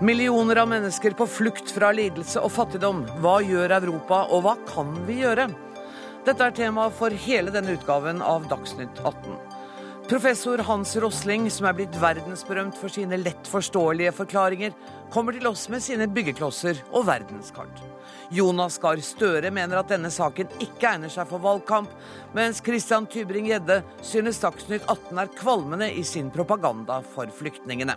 Millioner av mennesker på flukt fra lidelse og fattigdom. Hva gjør Europa, og hva kan vi gjøre? Dette er tema for hele denne utgaven av Dagsnytt 18. Professor Hans Rosling, som er blitt verdensberømt for sine lett forståelige forklaringer, kommer til oss med sine byggeklosser og verdenskart. Jonas Gahr Støre mener at denne saken ikke egner seg for valgkamp, mens Christian Tybring-Gjedde synes Dagsnytt 18 er kvalmende i sin propaganda for flyktningene.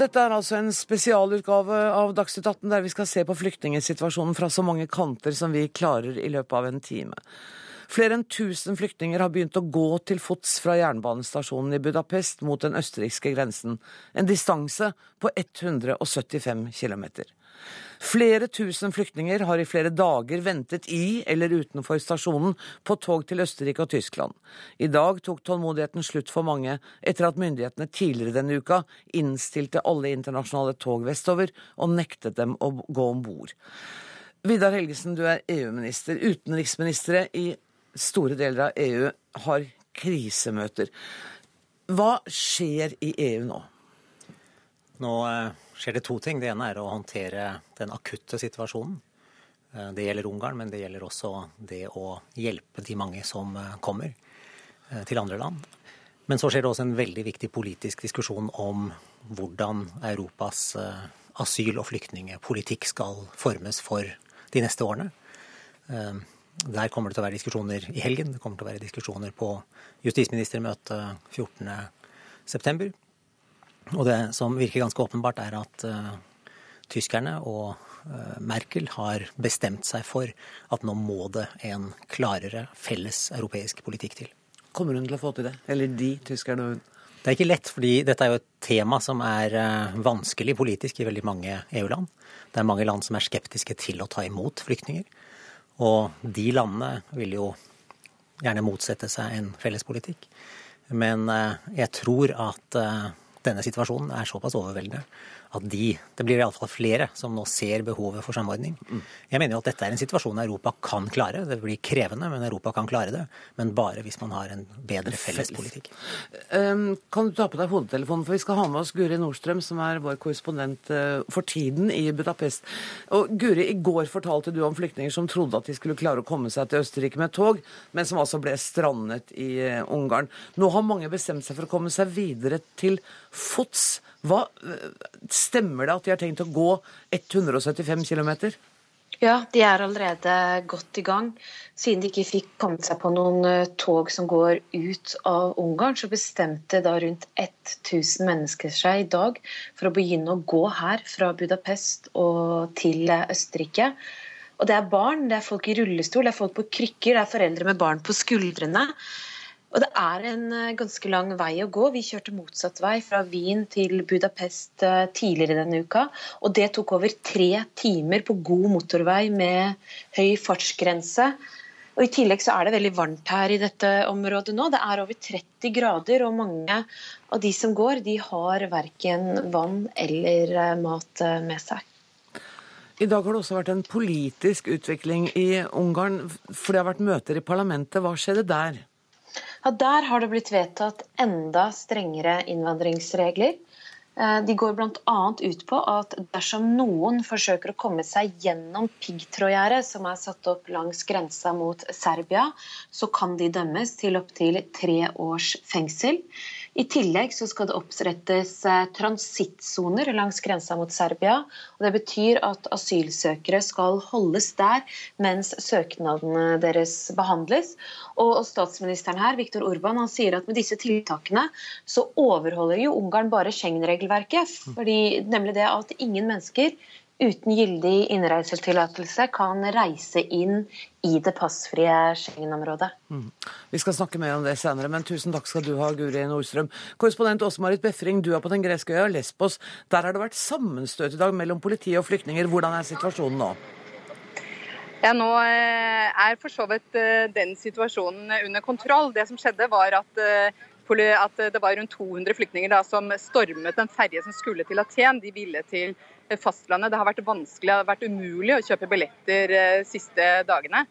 Dette er altså en spesialutgave av Dagsnytt 18 der vi skal se på flyktningsituasjonen fra så mange kanter som vi klarer i løpet av en time. Flere enn 1000 flyktninger har begynt å gå til fots fra jernbanestasjonen i Budapest mot den østerrikske grensen, en distanse på 175 km. Flere tusen flyktninger har i flere dager ventet i eller utenfor stasjonen på tog til Østerrike og Tyskland. I dag tok tålmodigheten slutt for mange etter at myndighetene tidligere denne uka innstilte alle internasjonale tog vestover og nektet dem å gå om bord. Vidar Helgesen, du er EU-minister. Utenriksministre i store deler av EU har krisemøter. Hva skjer i EU nå? Nå eh, skjer det to ting. Det ene er å håndtere den akutte situasjonen. Eh, det gjelder Ungarn, men det gjelder også det å hjelpe de mange som eh, kommer til andre land. Men så skjer det også en veldig viktig politisk diskusjon om hvordan Europas asyl- og flyktningepolitikk skal formes for de neste årene. Der kommer det til å være diskusjoner i helgen. Det kommer til å være diskusjoner på justisministermøtet 14.9. Og det som virker ganske åpenbart, er at uh, tyskerne og uh, Merkel har bestemt seg for at nå må det en klarere felles europeisk politikk til. Kommer hun til å få til det? Eller de, tyskerne og hun? Det er ikke lett, fordi dette er jo et tema som er uh, vanskelig politisk i veldig mange EU-land. Det er mange land som er skeptiske til å ta imot flyktninger. Og de landene vil jo gjerne motsette seg en felles politikk. Men jeg tror at denne situasjonen er såpass overveldende at de Det blir iallfall flere som nå ser behovet for samordning. Jeg mener jo at dette er en situasjon Europa kan klare. Det blir krevende, men Europa kan klare det. Men bare hvis man har en bedre felles politikk. Um, kan du ta på deg hodetelefonen, for vi skal ha med oss Guri Nordstrøm, som er vår korrespondent uh, for tiden i Budapest. Og Guri, i går fortalte du om flyktninger som trodde at de skulle klare å komme seg til Østerrike med tog, men som altså ble strandet i uh, Ungarn. Nå har mange bestemt seg for å komme seg videre til fots. Hva, stemmer det at de har tenkt å gå 175 km? Ja, de er allerede godt i gang. Siden de ikke fikk kommet seg på noen eh, tog som går ut av Ungarn, så bestemte da rundt 1000 mennesker seg i dag for å begynne å gå her fra Budapest og til Østerrike. Og det er barn, det er folk i rullestol, det er folk på krykker, det er foreldre med barn på skuldrene. Og det er en eh, ganske lang vei å gå. Vi kjørte motsatt vei fra Wien til Budapest eh, tidligere denne uka. Og det tok over tre timer på god motorvei med høy fartsgrense. Og I tillegg så er det veldig varmt her i dette området nå. Det er over 30 grader, og mange av de som går, de har verken vann eller eh, mat med seg. I dag har det også vært en politisk utvikling i Ungarn, for det har vært møter i parlamentet. Hva skjedde der? Ja, Der har det blitt vedtatt enda strengere innvandringsregler. Eh, de går bl.a. ut på at dersom noen forsøker å komme seg gjennom piggtrådgjerdet som er satt opp langs grensa mot Serbia, så kan de dømmes til opptil tre års fengsel. I tillegg så skal det opprettes eh, transittsoner langs grensa mot Serbia. og Det betyr at asylsøkere skal holdes der mens søknadene deres behandles. Og Statsministeren her, Viktor Urban, han sier at med disse tiltakene så overholder jo Ungarn bare Schengen-regelverket. Nemlig det at ingen mennesker uten gyldig innreisetillatelse kan reise inn i det passfrie Schengen-området. Mm. Vi skal snakke mer om det senere, men tusen takk skal du ha, Guri Nordstrøm. Korrespondent Åse-Marit Befring, du er på den greske øya Lesbos. Der har det vært sammenstøt i dag mellom politi og flyktninger. Hvordan er situasjonen nå? Ja, Nå eh, er for så vidt eh, den situasjonen under kontroll. Det som skjedde var at eh, at det var rundt 200 flyktninger da, som stormet en ferje som skulle til Aten. De ville til fastlandet. Det har vært vanskelig, det har vært umulig å kjøpe billetter de siste dagene.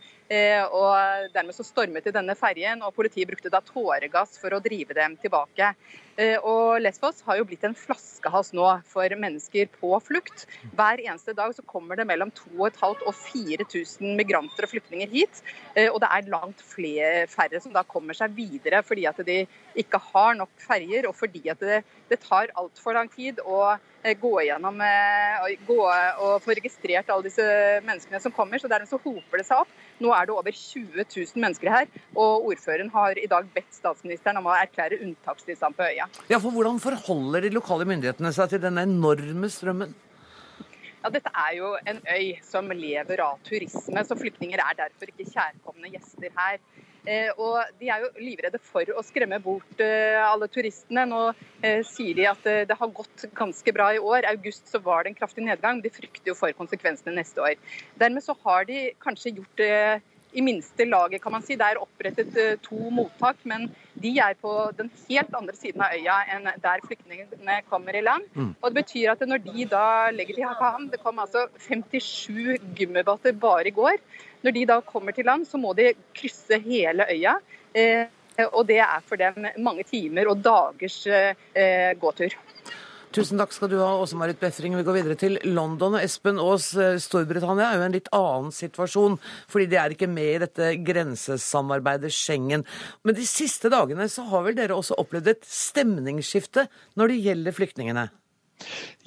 og Dermed så stormet de denne ferjen, og politiet brukte da tåregass for å drive dem tilbake. Eh, og Lesvos har jo blitt en flaskehals nå for mennesker på flukt. Hver eneste dag så kommer det mellom 2500 og 4000 migranter og flyktninger hit. Eh, og det er langt flere, færre som da kommer seg videre fordi at de ikke har nok ferjer, og fordi at det, det tar altfor lang tid å eh, gå gjennom gå og få registrert alle disse menneskene som kommer. Så dermed så hoper det seg opp. Nå er det over 20 000 mennesker her, og ordføreren har i dag bedt statsministeren om å erklære unntakstilstand på øya. Ja, for Hvordan forholder de lokale myndighetene seg til denne enorme strømmen? Ja, Dette er jo en øy som lever av turisme, så flyktninger er derfor ikke kjærkomne gjester her. Eh, og De er jo livredde for å skremme bort eh, alle turistene. Nå eh, sier de at det har gått ganske bra i år. I August så var det en kraftig nedgang. De frykter jo for konsekvensene neste år. Dermed så har de kanskje gjort i minste laget, kan man si. Det er opprettet eh, to mottak, men de er på den helt andre siden av øya enn der flyktningene kommer i land. Mm. Og Det betyr at når de da legger til Hakam, det kom altså 57 gummibåter bare i går, når de da kommer til land, så må de krysse hele øya. Eh, og det er for dem mange timer og dagers eh, gåtur. Tusen takk skal du ha, Åse Marit Befring. Vi går videre til London. Espen Aas, eh, Storbritannia er jo en litt annen situasjon, fordi de er ikke med i dette grensesamarbeidet Schengen. Men de siste dagene så har vel dere også opplevd et stemningsskifte når det gjelder flyktningene?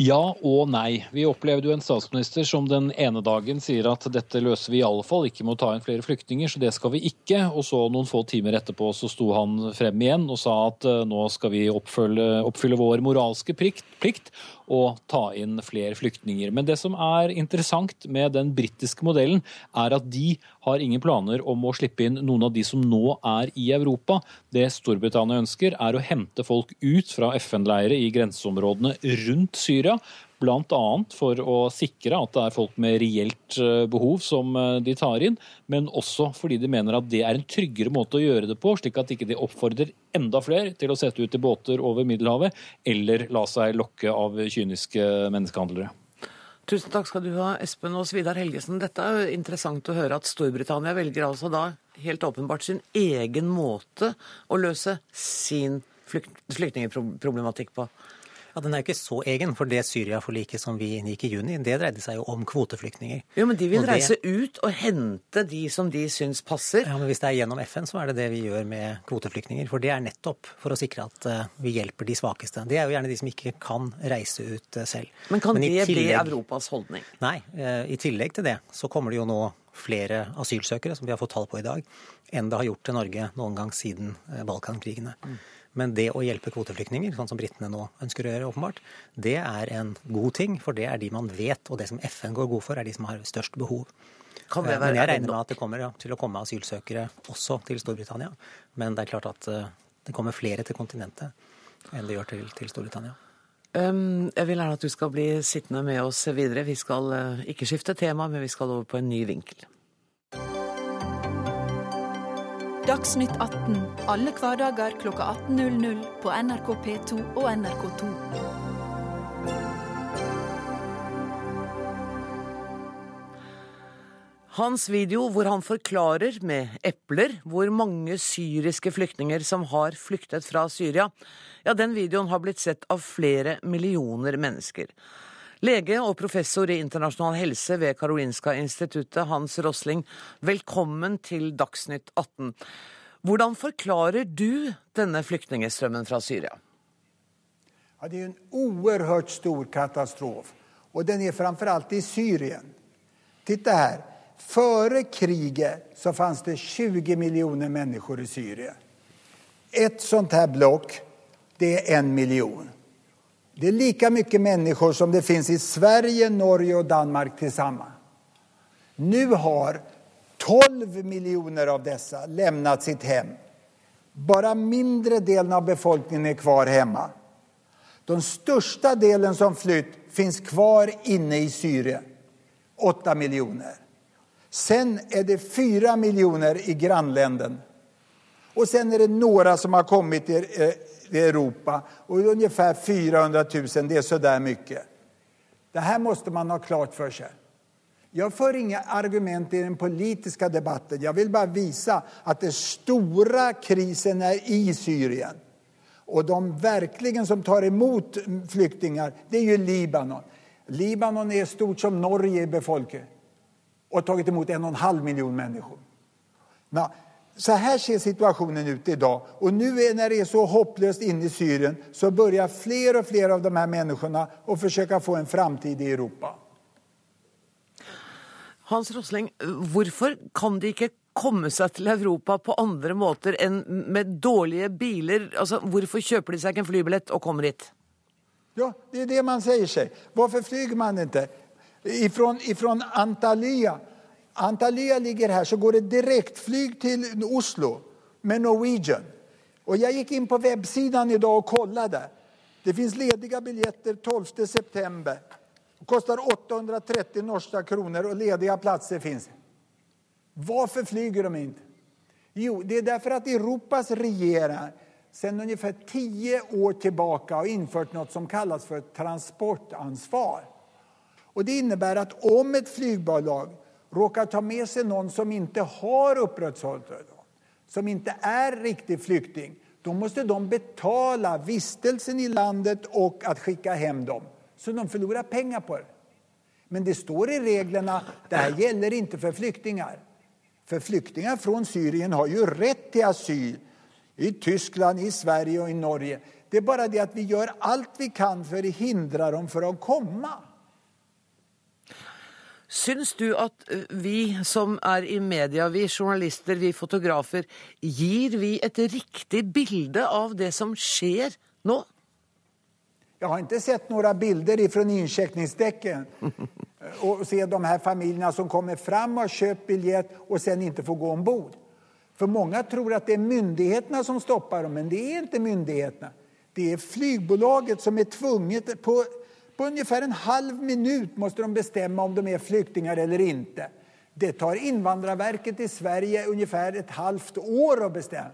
Ja og nei. Vi opplevde jo en statsminister som den ene dagen sier at dette løser vi i alle fall, ikke med å ta inn flere flyktninger, så det skal vi ikke. Og så noen få timer etterpå så sto han frem igjen og sa at eh, nå skal vi oppfylle, oppfylle vår moralske plikt å ta inn flere flyktninger. Men det som er interessant med den britiske modellen, er at de har ingen planer om å slippe inn noen av de som nå er i Europa. Det Storbritannia ønsker, er å hente folk ut fra FN-leire i grenseområdene rundt Syria Bl.a. for å sikre at det er folk med reelt eh, behov som eh, de tar inn, men også fordi de mener at det er en tryggere måte å gjøre det på, slik at ikke de oppfordrer enda flere til å sette ut i båter over Middelhavet, eller la seg lokke av kyniske menneskehandlere. Tusen takk skal du ha, Espen og Vidar Helgesen. Dette er jo interessant å høre at Storbritannia velger altså da helt åpenbart sin egen måte å løse sin flyktningproblematikk på. Ja, Den er jo ikke så egen, for det Syria-forliket som vi inngikk i juni, det dreide seg jo om kvoteflyktninger. Jo, men de vil det... reise ut og hente de som de syns passer. Ja, men Hvis det er gjennom FN, så er det det vi gjør med kvoteflyktninger. For det er nettopp for å sikre at uh, vi hjelper de svakeste. Det er jo gjerne de som ikke kan reise ut uh, selv. Men kan men det tillegg... bli Europas holdning? Nei. Uh, I tillegg til det så kommer det jo nå flere asylsøkere, som vi har fått tall på i dag, enn det har gjort til Norge noen gang siden Balkankrigene. Mm. Men det å hjelpe kvoteflyktninger, sånn som britene nå ønsker å gjøre, åpenbart, det er en god ting, for det er de man vet, og det som FN går god for, er de som har størst behov. Eh, men jeg regner med at det kommer ja, til å komme asylsøkere også til Storbritannia. Men det er klart at uh, det kommer flere til kontinentet enn det gjør til, til Storbritannia. Um, jeg vil gjerne at du skal bli sittende med oss videre. Vi skal uh, ikke skifte tema, men vi skal over på en ny vinkel. Dagsnytt 18 alle hverdager kl 18.00 på NRK P2 og NRK2. Hans video hvor han forklarer med epler hvor mange syriske flyktninger som har flyktet fra Syria, ja, den videoen har blitt sett av flere millioner mennesker. Lege og professor i internasjonal helse ved Karolinska instituttet, Hans Rosling, velkommen til Dagsnytt 18. Hvordan forklarer du denne flyktningstrømmen fra Syria? Ja, det er en oerhört stor katastrof. Og den er framfor alt i Syrien. Titta her. Før kriget så fanns det 20 millioner mennesker i Syria. Et sånt her blokk, det er en million. Det är lika mycket människor som det finns i Sverige, Norge och Danmark tillsammans. Nu har 12 miljoner av dessa lämnat sitt hem. Bara mindre delen av befolkningen är kvar hemma. Den största delen som flytt finns kvar inne i Syrien, 8 miljoner. Sen är det 4 miljoner i grannländen. Och sen är det några som har kommit i Europa. Och ungefär 400 000, det är så där mycket. Det här måste man ha klart för sig. Jag för inga argument i den politiska debatten. Jag vill bara visa att den stora krisen är i Syrien. Och de verkligen som tar emot flyktingar, det är ju Libanon. Libanon är stort som Norge i befolkning och tagit emot en och en halv miljon människor. Nå, så här ser situationen ut idag. Och nu är, när det är så hopplöst inne i Syrien så börjar fler och fler av de här människorna att försöka få en framtid i Europa. Hans Rosling, hvorfor kan de ikke komme seg til Europa på andre måter enn med dårlige biler? Altså, Hvorfor kjøper de seg ikke en flybillett og kommer hit? Ja, det är det man säger sig. Varför flyger man inte? Ifrån, ifrån Antalya. Antalya ligger her, så går det direktflyg til Oslo med Norwegian. Og Jeg gikk inn på websiden i dag og sjekket. Det fins ledige biljetter 12 september. Det kostar 830 norske kroner, og ledige plasser fins. Hvorfor flyger de ikke? Jo, det er derfor at Europas regeringar siden omtrent ti år tilbake har innført noe som kalles for transportansvar. Og det innebærer at om et flygbolag råkar ta med sig någon som inte har uppehållstillstånd, som inte är riktig flykting, då måste de betala vistelsen i landet och att skicka hem dem. Så de förlorar pengar på det. Men det står i reglerna, det här gäller inte för flyktingar. För flyktingar från Syrien har ju rätt till asyl i Tyskland, i Sverige och i Norge. Det är bara det att vi gör allt vi kan för att hindra dem från att komma. Syns du at eh, vi som er i media, vi journalister, vi fotografer, gir vi et riktig bilde av det som skjer nå? Jag har inte sett några bilder från incheckningsdäcken och se de här familjerna som kommer fram och köpt biljett och sen inte får gå ombord. För många tror att det är myndigheterna som stoppar dem, men det är inte myndigheterna. Det är flygbolaget som är tvunget på, på ungefär en halv minut måste de bestämma om de är flyktingar eller inte. Det tar Invandrarverket i Sverige ungefär ett halvt år att bestämma.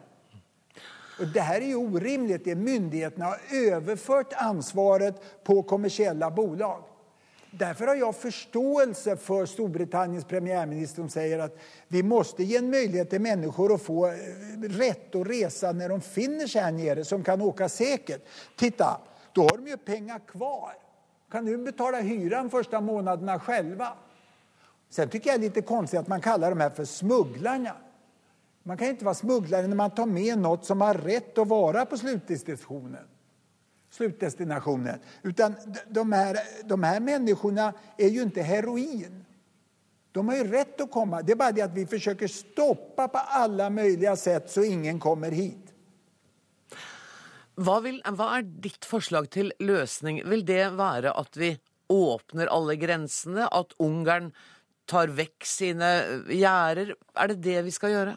Och det här är ju orimligt. Det myndigheterna har överfört ansvaret på kommersiella bolag. Därför har jag förståelse för Storbritanniens premiärminister som säger att vi måste ge en möjlighet till människor att få rätt att resa när de finner sig här nere, som kan åka säkert. Titta, då har de ju pengar kvar. Kan du betala hyran första månaderna själva. Sen tycker jag det är lite konstigt att man kallar de här för smugglarna. Man kan inte vara smugglare när man tar med något som har rätt att vara på slutdestinationen. slutdestinationen. Utan de här, de här människorna är ju inte heroin. De har ju rätt att komma. Det är bara det att vi försöker stoppa på alla möjliga sätt så ingen kommer hit. Hva, vil, hva er ditt forslag til løsning? Vil det være at vi åpner alle grensene? At Ungarn tar vekk sine gjerder? Er det det vi skal gjøre?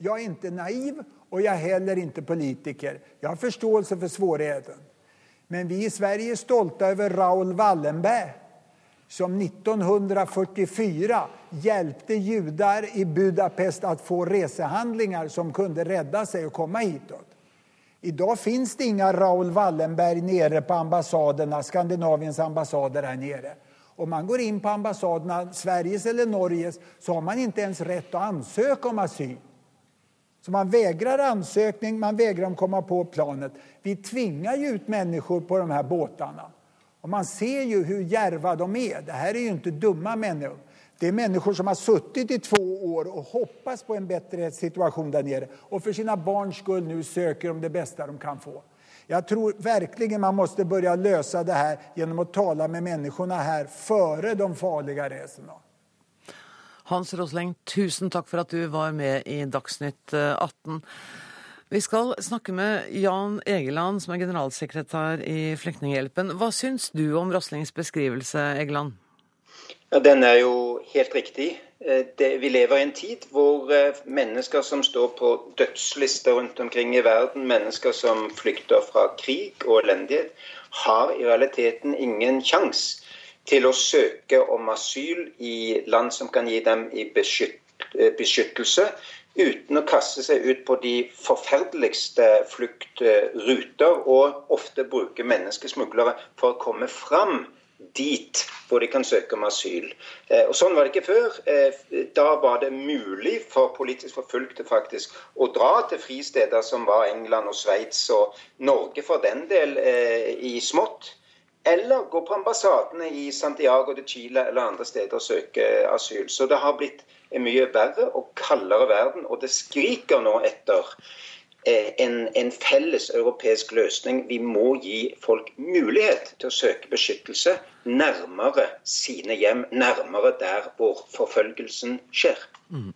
Jeg er ikke naiv og jeg er heller ikke politiker. Jeg har forståelse for svårigheten. Men vi i Sverige er stolte over Raoul Wallenberg som 1944 hjelpte jøder i Budapest å få reisehandlinger som kunne redde seg og komme hitåt. Idag finns det inga Raoul Wallenberg nere på ambassaderna, Skandinaviens ambassader här nere. Om man går in på ambassaderna, Sveriges eller Norges, så har man inte ens rätt att ansöka om asyl. Så man vägrar ansökning, man vägrar att komma på planet. Vi tvingar ju ut människor på de här båtarna. Och man ser ju hur järva de är. Det här är ju inte dumma människor. Det är människor som har suttit i två år och hoppas på en bättre situation där nere och för sina barns skull nu söker de det bästa de kan få. Jag tror verkligen man måste börja lösa det här genom att tala med människorna här före de farliga resorna. Hans Rosleng, tusen takk for at du var med i Dagsnytt 18. Vi skal snakke med Jan Egeland, som er generalsekretær i Flyktninghjelpen. Hva syns du om Roslings beskrivelse, Egeland? Ja, den er jo helt riktig. Det, vi lever i en tid hvor mennesker som står på dødslister rundt omkring i verden, mennesker som flykter fra krig og elendighet, har i realiteten ingen sjanse til å søke om asyl i land som kan gi dem i beskyttelse, uten å kaste seg ut på de forferdeligste fluktruter og ofte bruke menneskesmuglere for å komme fram dit hvor de kan søke om asyl. Eh, og Sånn var det ikke før. Eh, da var det mulig for politisk forfulgte faktisk å dra til fristeder som var England og Sveits og Norge for den del eh, i smått. Eller gå på ambassadene i Santiago de Chile eller andre steder og søke asyl. Så det har blitt en mye verre og kaldere verden, og det skriker nå etter en, en, felles europeisk løsning. Vi må gi folk mulighet til å søke beskyttelse nærmere sine hjem, nærmere der hvor forfølgelsen skjer. Mm.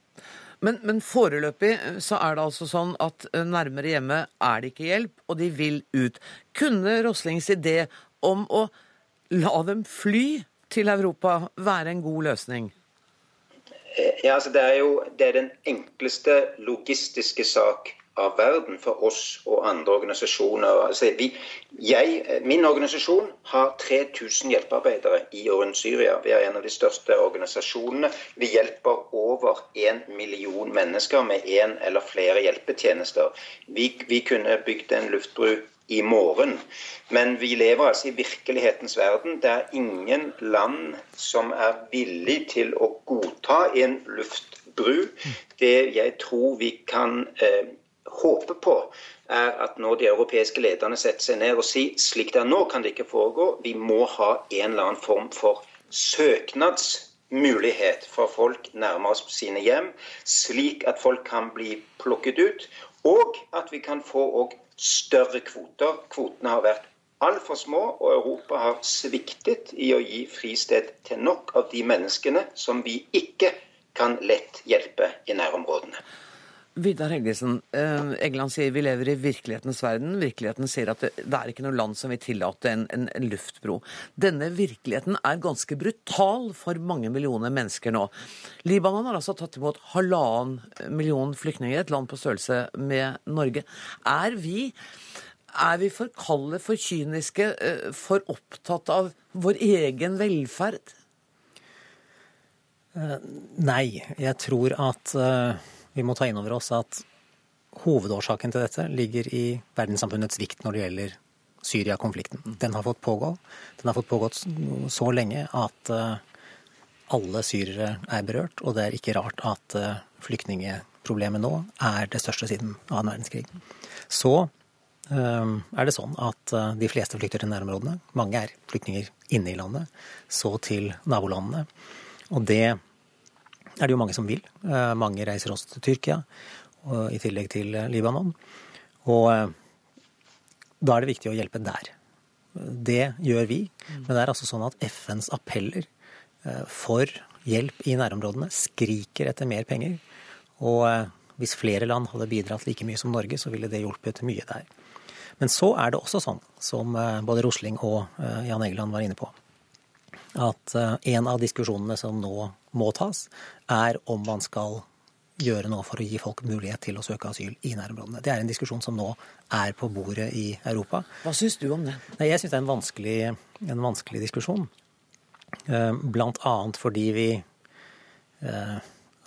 Men, men, foreløpig så er det altså sånn at eh, nærmere hjemme er det ikke hjelp, og de vil ut. Kunne Roslings idé om å la dem fly til Europa være en god løsning? Eh, ja, altså Det er jo det er den enkleste logistiske sak av verden for oss og andre organisasjoner. Altså, vi, jeg, min organisasjon har 3000 hjelpearbeidere i og rundt Syria. Vi er en av de største organisasjonene. Vi hjelper over én million mennesker med én eller flere hjelpetjenester. Vi, vi kunne bygd en luftbru i morgen. Men vi lever altså i virkelighetens verden. Det er ingen land som er villig til å godta en luftbru. Det jeg tror vi kan eh, håper på, er at når de europeiske lederne setter seg ned og sier slik det er nå, kan det ikke foregå. Vi må ha en eller annen form for søknadsmulighet for folk nærmere sine hjem, slik at folk kan bli plukket ut. Og at vi kan få større kvoter. Kvotene har vært altfor små, og Europa har sviktet i å gi fristed til nok av de menneskene som vi ikke kan lett hjelpe i nærområdene. Vidar Helgesen, eh, Egeland sier vi lever i virkelighetens verden. Virkeligheten sier at det, det er ikke noe land som vil tillate en, en, en, luftbro. Denne virkeligheten er ganske brutal for mange millioner mennesker nå. Libanon har altså tatt imot halvannen million flyktninger, et land på størrelse med Norge. Er vi, er vi for kalde, for kyniske, eh, for opptatt av vår egen velferd? Uh, nei, jeg tror at vi må ta inn over oss at hovedårsaken til dette ligger i verdenssamfunnets svikt når det gjelder Syria-konflikten. Den har fått pågå. Den har fått pågått så lenge at eh, alle syrere er berørt, og det er ikke rart at eh, flyktningeproblemet nå er det største siden annen verdenskrig. Så eh, er det sånn at de fleste flykter til nærområdene. Mange er flyktninger inne i landet, så til nabolandene. Og det er det jo mange som vil. Eh, mange reiser også til Tyrkia, i tillegg til eh, Libanon. Og eh, da er det viktig å hjelpe der. Det gjør vi. Men det er altså sånn at FNs appeller for hjelp i nærområdene skriker etter mer penger. Og hvis flere land hadde bidratt like mye som Norge, så ville det hjulpet mye der. Men så er det også sånn, som både Rosling og Jan Egeland var inne på, at en av diskusjonene som nå må tas, er om man skal gjøre noe for å gi folk mulighet til å søke asyl i nærområdene. Det er en diskusjon som nå er på bordet i Europa. Hva syns du om det? Nei, jeg syns det er en vanskelig, en vanskelig diskusjon. Eh, blant annet fordi vi eh,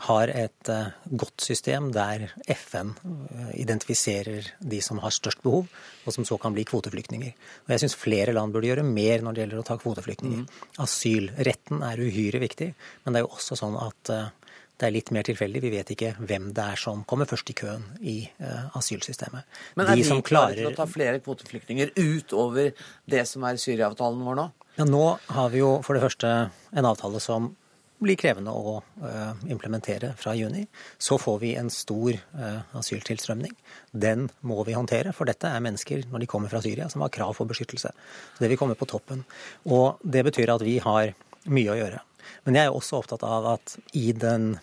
har et eh, godt system der FN eh, identifiserer de som har størst behov, og som så kan bli kvoteflyktninger. Og Jeg syns flere land burde gjøre mer når det gjelder å ta kvoteflyktninger. Mm. Asylretten er uhyre viktig, men det er jo også sånn at eh, det er litt mer tilfeldig. Vi vet ikke hvem det er som kommer først i køen i uh, asylsystemet. Men er de vi klarer til å ta flere kvoteflyktninger utover det som er Syria-avtalen vår nå? Ja, Nå har vi jo for det første en avtale som blir krevende å uh, implementere fra juni. Så får vi en stor uh, asyltilstrømning. Den må vi håndtere, for dette er mennesker når de kommer fra Syria som har krav for beskyttelse. Det vil komme på toppen. Og det betyr at vi har mye å gjøre. Men jeg er også opptatt av at i den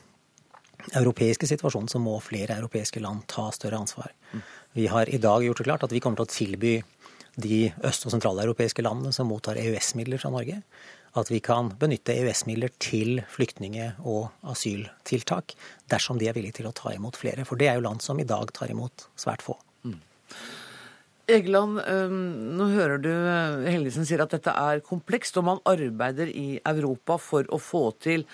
europeiske situasjonen så må flere europeiske land ta større ansvar. Vi har i dag gjort det klart at vi kommer til å tilby de øst- og sentraleuropeiske landene som mottar EØS-midler fra Norge, at vi kan benytte EØS-midler til flyktninge- og asyltiltak dersom de er villige til å ta imot flere. For det er jo land som i dag tar imot svært få. Mm. Egeland, nå hører du eh, Helgesen sier at dette er komplekst, og man arbeider i Europa for å få til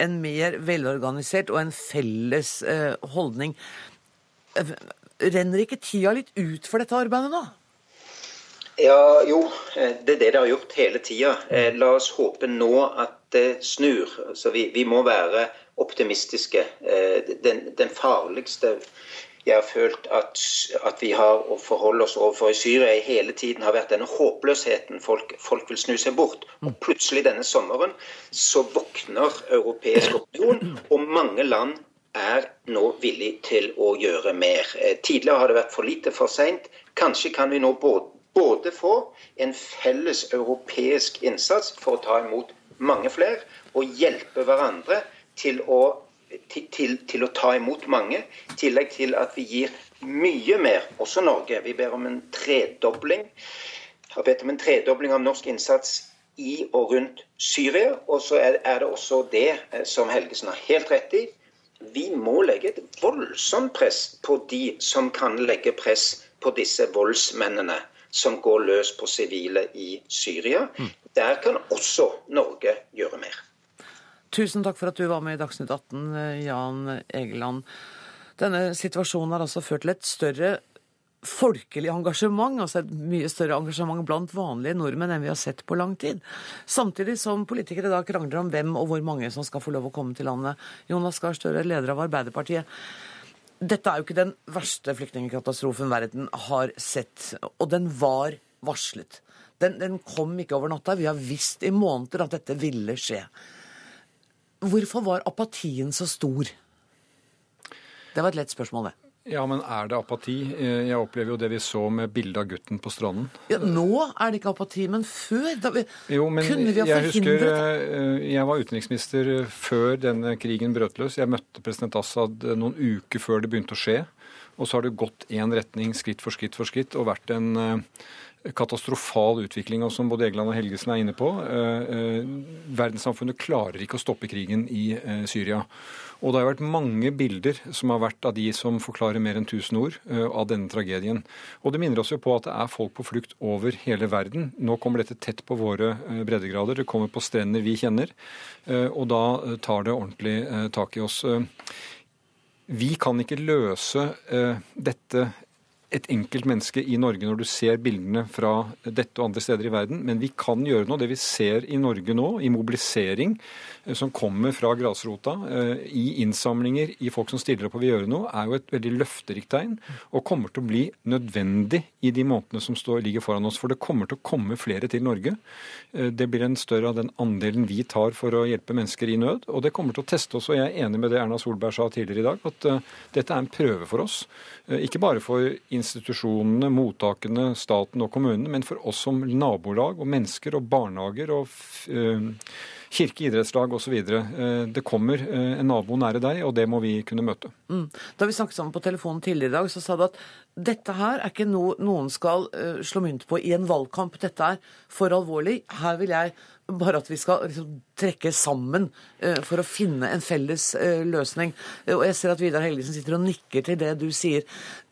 en mer velorganisert og en felles eh, holdning. Renner ikke tida litt ut for dette arbeidet nå? Ja, jo, det er det det har gjort hele tida. La oss håpe nå at det snur. Altså, vi, vi må være optimistiske. Den, den farligste jeg har følt at, at, vi har å forholde oss overfor i Syria hele tiden har vært denne håpløsheten. Folk, folk vil snu seg bort. Og plutselig denne sommeren så våkner europeisk opinion, og mange land er nå villig til å gjøre mer. Eh, tidligere har det vært for lite, for seint. Kanskje kan vi nå både, både få en felles europeisk innsats for å ta imot mange flere, og hjelpe hverandre til å til, til, til, å ta imot mange. I tillegg til at vi gir mye mer, også Norge. Vi ber om en tredobling. Har bedt om en tredobling av norsk innsats i og rundt Syria. Og så er, det også det eh, som Helgesen har helt rett i. Vi må legge et voldsomt press på de som kan legge press på disse voldsmennene som går løs på sivile i Syria. Mm. Der kan også Norge gjøre mer. Tusen takk for at du var med i Dagsnytt 18, Jan Egeland. Denne situasjonen har altså ført til et større folkelig engasjement, altså et mye større engasjement blant vanlige nordmenn enn vi har sett på lang tid. Samtidig som politikere da krangler om hvem og hvor mange som skal få lov å komme til landet. Jonas Gahr Støre, leder av Arbeiderpartiet. Dette er jo ikke den verste flyktningkatastrofen verden har sett, og den var varslet. Den, den kom ikke over natta. Vi har visst i måneder at dette ville skje. Hvorfor var apatien så stor? Det var et lett spørsmål, det. Ja, men er det apati? Eh, jeg opplever jo det vi så med bildet av gutten på stranden. Ja, Nå er det ikke apati, men før? Vi, jo, men kunne vi ha jeg husker eh, jeg var utenriksminister før denne krigen brøt løs. Jeg møtte president Assad noen uker før det begynte å skje. Og så har det gått én retning, skritt for skritt for skritt, og vært en eh, katastrofal utvikling, og som både Egeland og Helgesen er inne på. Eh, eh, verdenssamfunnet klarer ikke å stoppe krigen i eh, Syria. Og det har vært mange bilder som har vært av de som forklarer mer enn 1000 ord av denne tragedien. Og det minner oss jo på at det er folk på flukt over hele verden. Nå kommer dette tett på våre breddegrader. Det kommer på strender vi kjenner. Og da tar det ordentlig tak i oss. Vi kan ikke løse dette et enkelt menneske i Norge når du ser bildene fra dette og andre steder i verden. Men vi kan gjøre noe. Det vi ser i Norge nå, i mobilisering eh, som kommer fra grasrota, eh, i innsamlinger, i folk som stiller opp og vil gjøre noe, er jo et veldig løfterikt tegn. Og kommer til å bli nødvendig i de månedene som står, ligger foran oss. For det kommer til å komme flere til Norge. Eh, det blir en større av den andelen vi tar for å hjelpe mennesker i nød. Og det kommer til å teste oss. Og jeg er enig med det Erna Solberg sa tidligere i dag, at dette er en prøve for oss. Ikke bare for institusjonene, mottakene, staten og kommunene, men for oss som nabolag og mennesker og barnehager og uh, kirke, idrettslag osv. Uh, det kommer uh, en nabo nære deg, og det må vi kunne møte. Mm. Da vi snakket sammen på telefonen tidligere i dag, så sa du at dette her er ikke noe noen skal slå mynt på i en valgkamp. Dette er for alvorlig. Her vil jeg bare at vi skal liksom, trekke sammen uh, for å finne en felles uh, løsning. og jeg ser at Vidar Helgesen sitter og nikker til det du sier.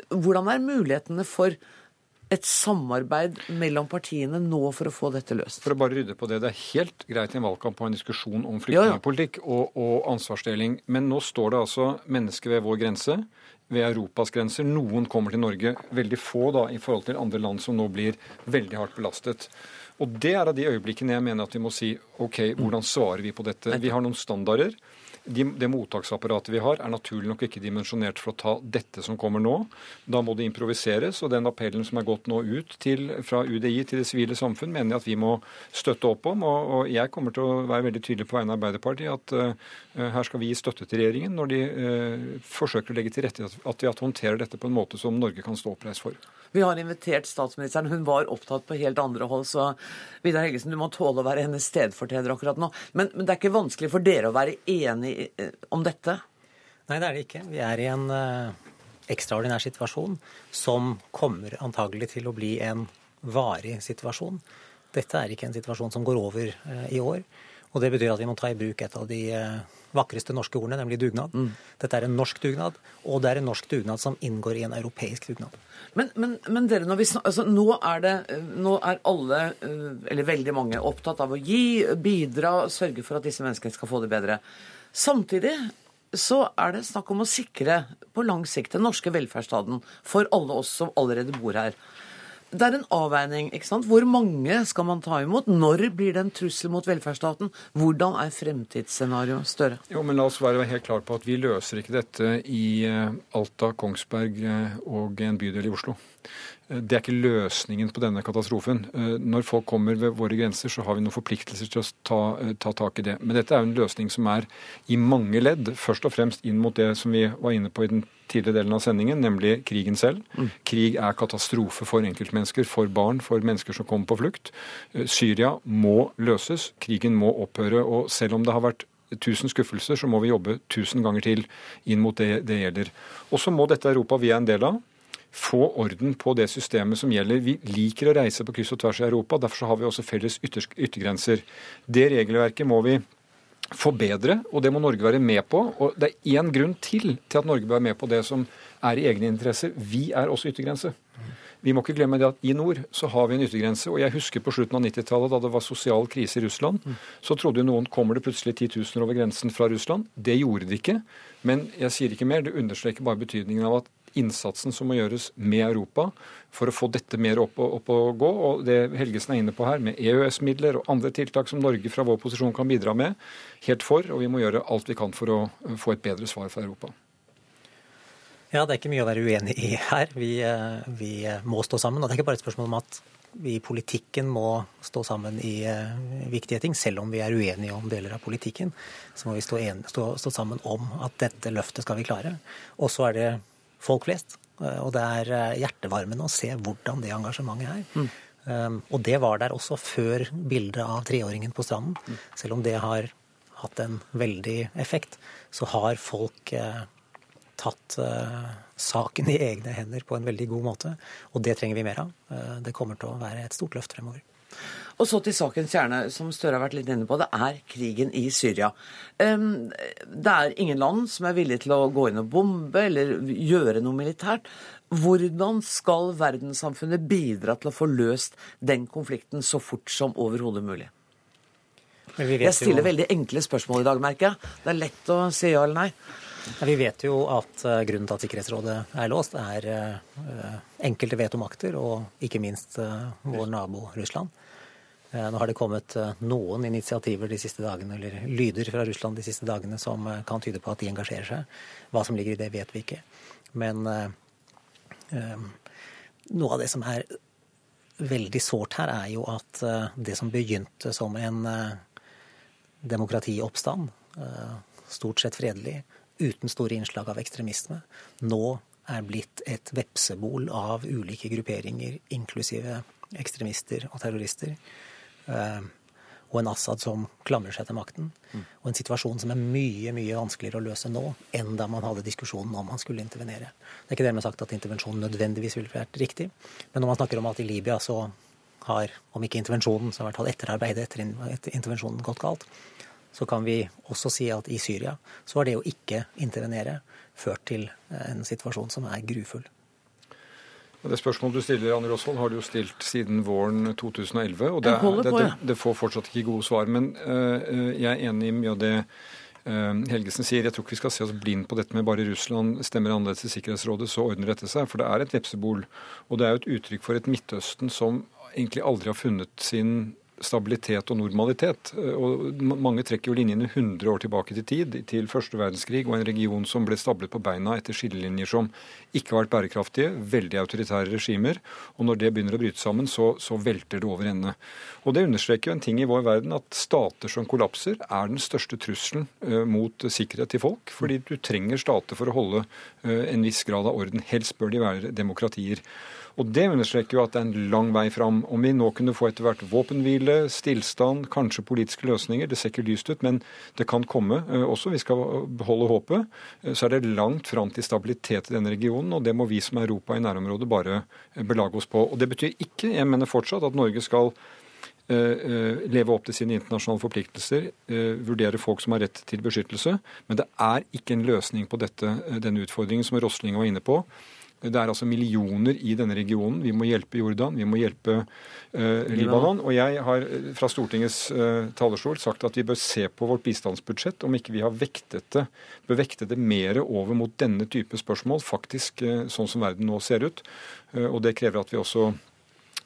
Hvordan er mulighetene for et samarbeid mellom partiene nå for å få dette løst? For å bare rydde på det. Det er helt greit i en valgkamp å ha en diskusjon om flyktningpolitikk og, og, ansvarsdeling. Men nå står det altså mennesker ved vår grense, ved Europas grenser. Noen kommer til Norge. Veldig få da, i forhold til andre land som nå blir veldig hardt belastet. Og det er av de øyeblikkene jeg mener at vi må si OK, hvordan svarer vi på dette? Vi har noen standarder de, det mottaksapparatet vi har, er naturlig nok ikke dimensjonert for å ta dette som kommer nå. Da må det improviseres. Og den appellen som er gått nå ut til, fra UDI til det sivile samfunn, mener jeg at vi må støtte opp om. Og, og jeg kommer til å være veldig tydelig på vegne av Arbeiderpartiet at uh, her skal vi gi støtte til regjeringen når de uh, forsøker å legge til rette at vi at håndterer dette på en måte som Norge kan stå oppreist for. Vi har invitert statsministeren. Hun var opptatt på helt andre hold, så Vidar Helgesen, du må tåle å være hennes stedfortreder akkurat nå. Men, men, det er ikke vanskelig for dere å være enig eh, om dette? Nei, det er det ikke. Vi er i en uh, ekstraordinær situasjon som kommer antagelig til å bli en varig situasjon. Dette er ikke en situasjon som går over uh, i år. Og det betyr at vi må ta i bruk et av de uh, vakreste norske ordene, nemlig dugnad. Mm. Dette er en norsk dugnad, og det er en norsk dugnad som inngår i en europeisk dugnad. Men, men, men dere, når vi, altså, nå, er det, nå er alle, eh, eller veldig mange, opptatt av å gi, bidra, sørge for at disse menneskene skal få det bedre. Samtidig så er det snakk om å sikre på lang sikt den norske velferdsstaten for alle oss som allerede bor her. Det er en avveining. ikke sant? Hvor mange skal man ta imot? Når blir det en trussel mot velferdsstaten? Hvordan er fremtidsscenarioet større? Jo, men La oss være helt klar på at vi løser ikke dette i eh, Alta, Kongsberg eh, og en bydel i Oslo. Det er ikke løsningen på denne katastrofen. Eh, når folk kommer ved våre grenser, så har vi noen forpliktelser til å ta, eh, ta, tak i det. Men dette er jo en løsning som er i mange ledd. Først og fremst inn mot det som vi var inne på i den tidligere delen av sendingen, nemlig krigen selv. Mm. Krig er katastrofe for enkeltmennesker, for barn, for mennesker som kommer på flukt. Eh, Syria må løses. Krigen må opphøre. Og selv om det har vært tusen skuffelser, så må vi jobbe tusen ganger til inn mot det det gjelder. Og så må dette Europa vi er en del av, få orden på det systemet som gjelder. Vi liker å reise på kryss og tvers i Europa, derfor har vi også felles yttergrenser. Det regelverket må vi forbedre, og det må Norge være med på. Og det er én grunn til til at Norge bør være med på det som er i egne interesser. Vi er også yttergrense. Vi må ikke glemme det at i nord så har vi en yttergrense. Og jeg husker på slutten av 90-tallet, da det var sosial krise i Russland, så trodde jo noen kommer det plutselig 10 000 over grensen fra Russland. Det gjorde det ikke. Men jeg sier ikke mer. Det understreker bare betydningen av at innsatsen som må gjøres med Europa for å få dette mer opp opp og gå. Og det Helgesen er inne på her, med EØS-midler og andre tiltak som Norge fra vår posisjon kan bidra med, helt for. Og vi må gjøre alt vi kan for å få et bedre svar fra Europa. Ja, det er ikke mye å være uenig i her. Vi, eh, vi må stå sammen. Og det er ikke bare et spørsmål om at vi i politikken må stå sammen i uh, viktige ting. Selv om vi er uenige om deler av politikken, så må vi stå, en, stå, stå sammen om at dette løftet skal vi klare. Og så er det folk flest. Eh, og det er eh, hjertevarmende å se hvordan det engasjementet er. Mm. Um, og det var der også før bildet av treåringen på stranden. Mm. Selv om det har hatt en veldig effekt, så har folk eh, tatt eh, saken i egne hender på en veldig god måte. Og det trenger vi mer av. Uh, det kommer til å være et stort løft fremover. Og så til sakens kjerne, som Støre har vært litt inne på. Det er krigen i Syria. Det er ingen land som er villige til å gå inn og bombe eller gjøre noe militært. Hvordan skal verdenssamfunnet bidra til å få løst den konflikten så fort som overhodet mulig? Jeg stiller veldig enkle spørsmål i dag, merker jeg. Det er lett å si ja eller nei. Ja, vi vet jo at uh, grunnen til at Sikkerhetsrådet er låst, er uh, enkelte vetomakter og ikke minst uh, vår nabo Russland. Eh, nå har det kommet eh, noen initiativer de siste dagene, eller lyder fra Russland de siste dagene som eh, kan tyde på at de engasjerer seg. Hva som ligger i det, vet vi ikke. Men noe av det som er veldig sårt her, er jo at det som begynte som en demokratioppstand, stort sett fredelig, uten store innslag av ekstremisme, nå er blitt et vepsebol av ulike grupperinger, inklusive ekstremister og terrorister. Eh, og en Assad som klamrer seg til makten. Mm. Og en situasjon som er mye mye vanskeligere å løse nå enn da man hadde diskusjonen om man skulle intervenere. Det er ikke dermed sagt at intervensjonen nødvendigvis ville vært riktig, men når man snakker om at i Libya så har, om ikke intervensjonen, så i hvert fall etterarbeidet etter, etter intervensjonen gått galt, så kan vi også si at i Syria så har det å ikke intervenere ført til en situasjon som er grufull. Det spørsmålet du stiller, Anne Rosvold, har du jo stilt siden våren 2011. og Det, det, det, det får fortsatt ikke gode svar. Men uh, jeg er enig i mye av det uh, Helgesen sier. Jeg tror ikke vi skal se oss blind på dette med bare Russland stemmer annerledes i Sikkerhetsrådet, så ordner dette seg. For det er et vepsebol. Og det er jo et uttrykk for et Midtøsten som egentlig aldri har funnet sin stabilitet og normalitet. Og mange trekker jo linjene 100 år tilbake til tid, til første verdenskrig og en region som ble stablet på beina etter skillelinjer som ikke har vært bærekraftige, veldig autoritære regimer. Og når det begynner å bryte sammen, så, så velter det over ende. Og det understreker jo en ting i vår verden, at stater som kollapser, er den største trusselen uh, mot sikkerhet til folk. Fordi du trenger stater for å holde uh, en viss grad av orden. Helst bør de være demokratier. Og Det understreker jo at det er en lang vei fram. Om vi nå kunne få etter hvert våpenhvile, stillstand, kanskje politiske løsninger, det ser ikke lyst ut, men det kan komme eh, også. Vi skal beholde håpet. Eh, så er det langt fram til stabilitet i denne regionen, og det må vi som Europa i nærområdet bare eh, belage oss på. Og Det betyr ikke, jeg mener fortsatt, at Norge skal leve opp til sine internasjonale forpliktelser, vurdere folk som har rett til beskyttelse. Men det er ikke en løsning på dette, denne utfordringen som Rosling var inne på. Det er altså millioner i denne regionen. Vi må hjelpe Jordan, vi må hjelpe uh, Libanon. Og jeg har eh, fra Stortingets uh, talerstol sagt at vi bør se på vårt bistandsbudsjett om ikke vi har vektet det, bør vekte det mer over mot denne type spørsmål, faktisk uh, sånn som verden nå ser ut. og det krever at vi også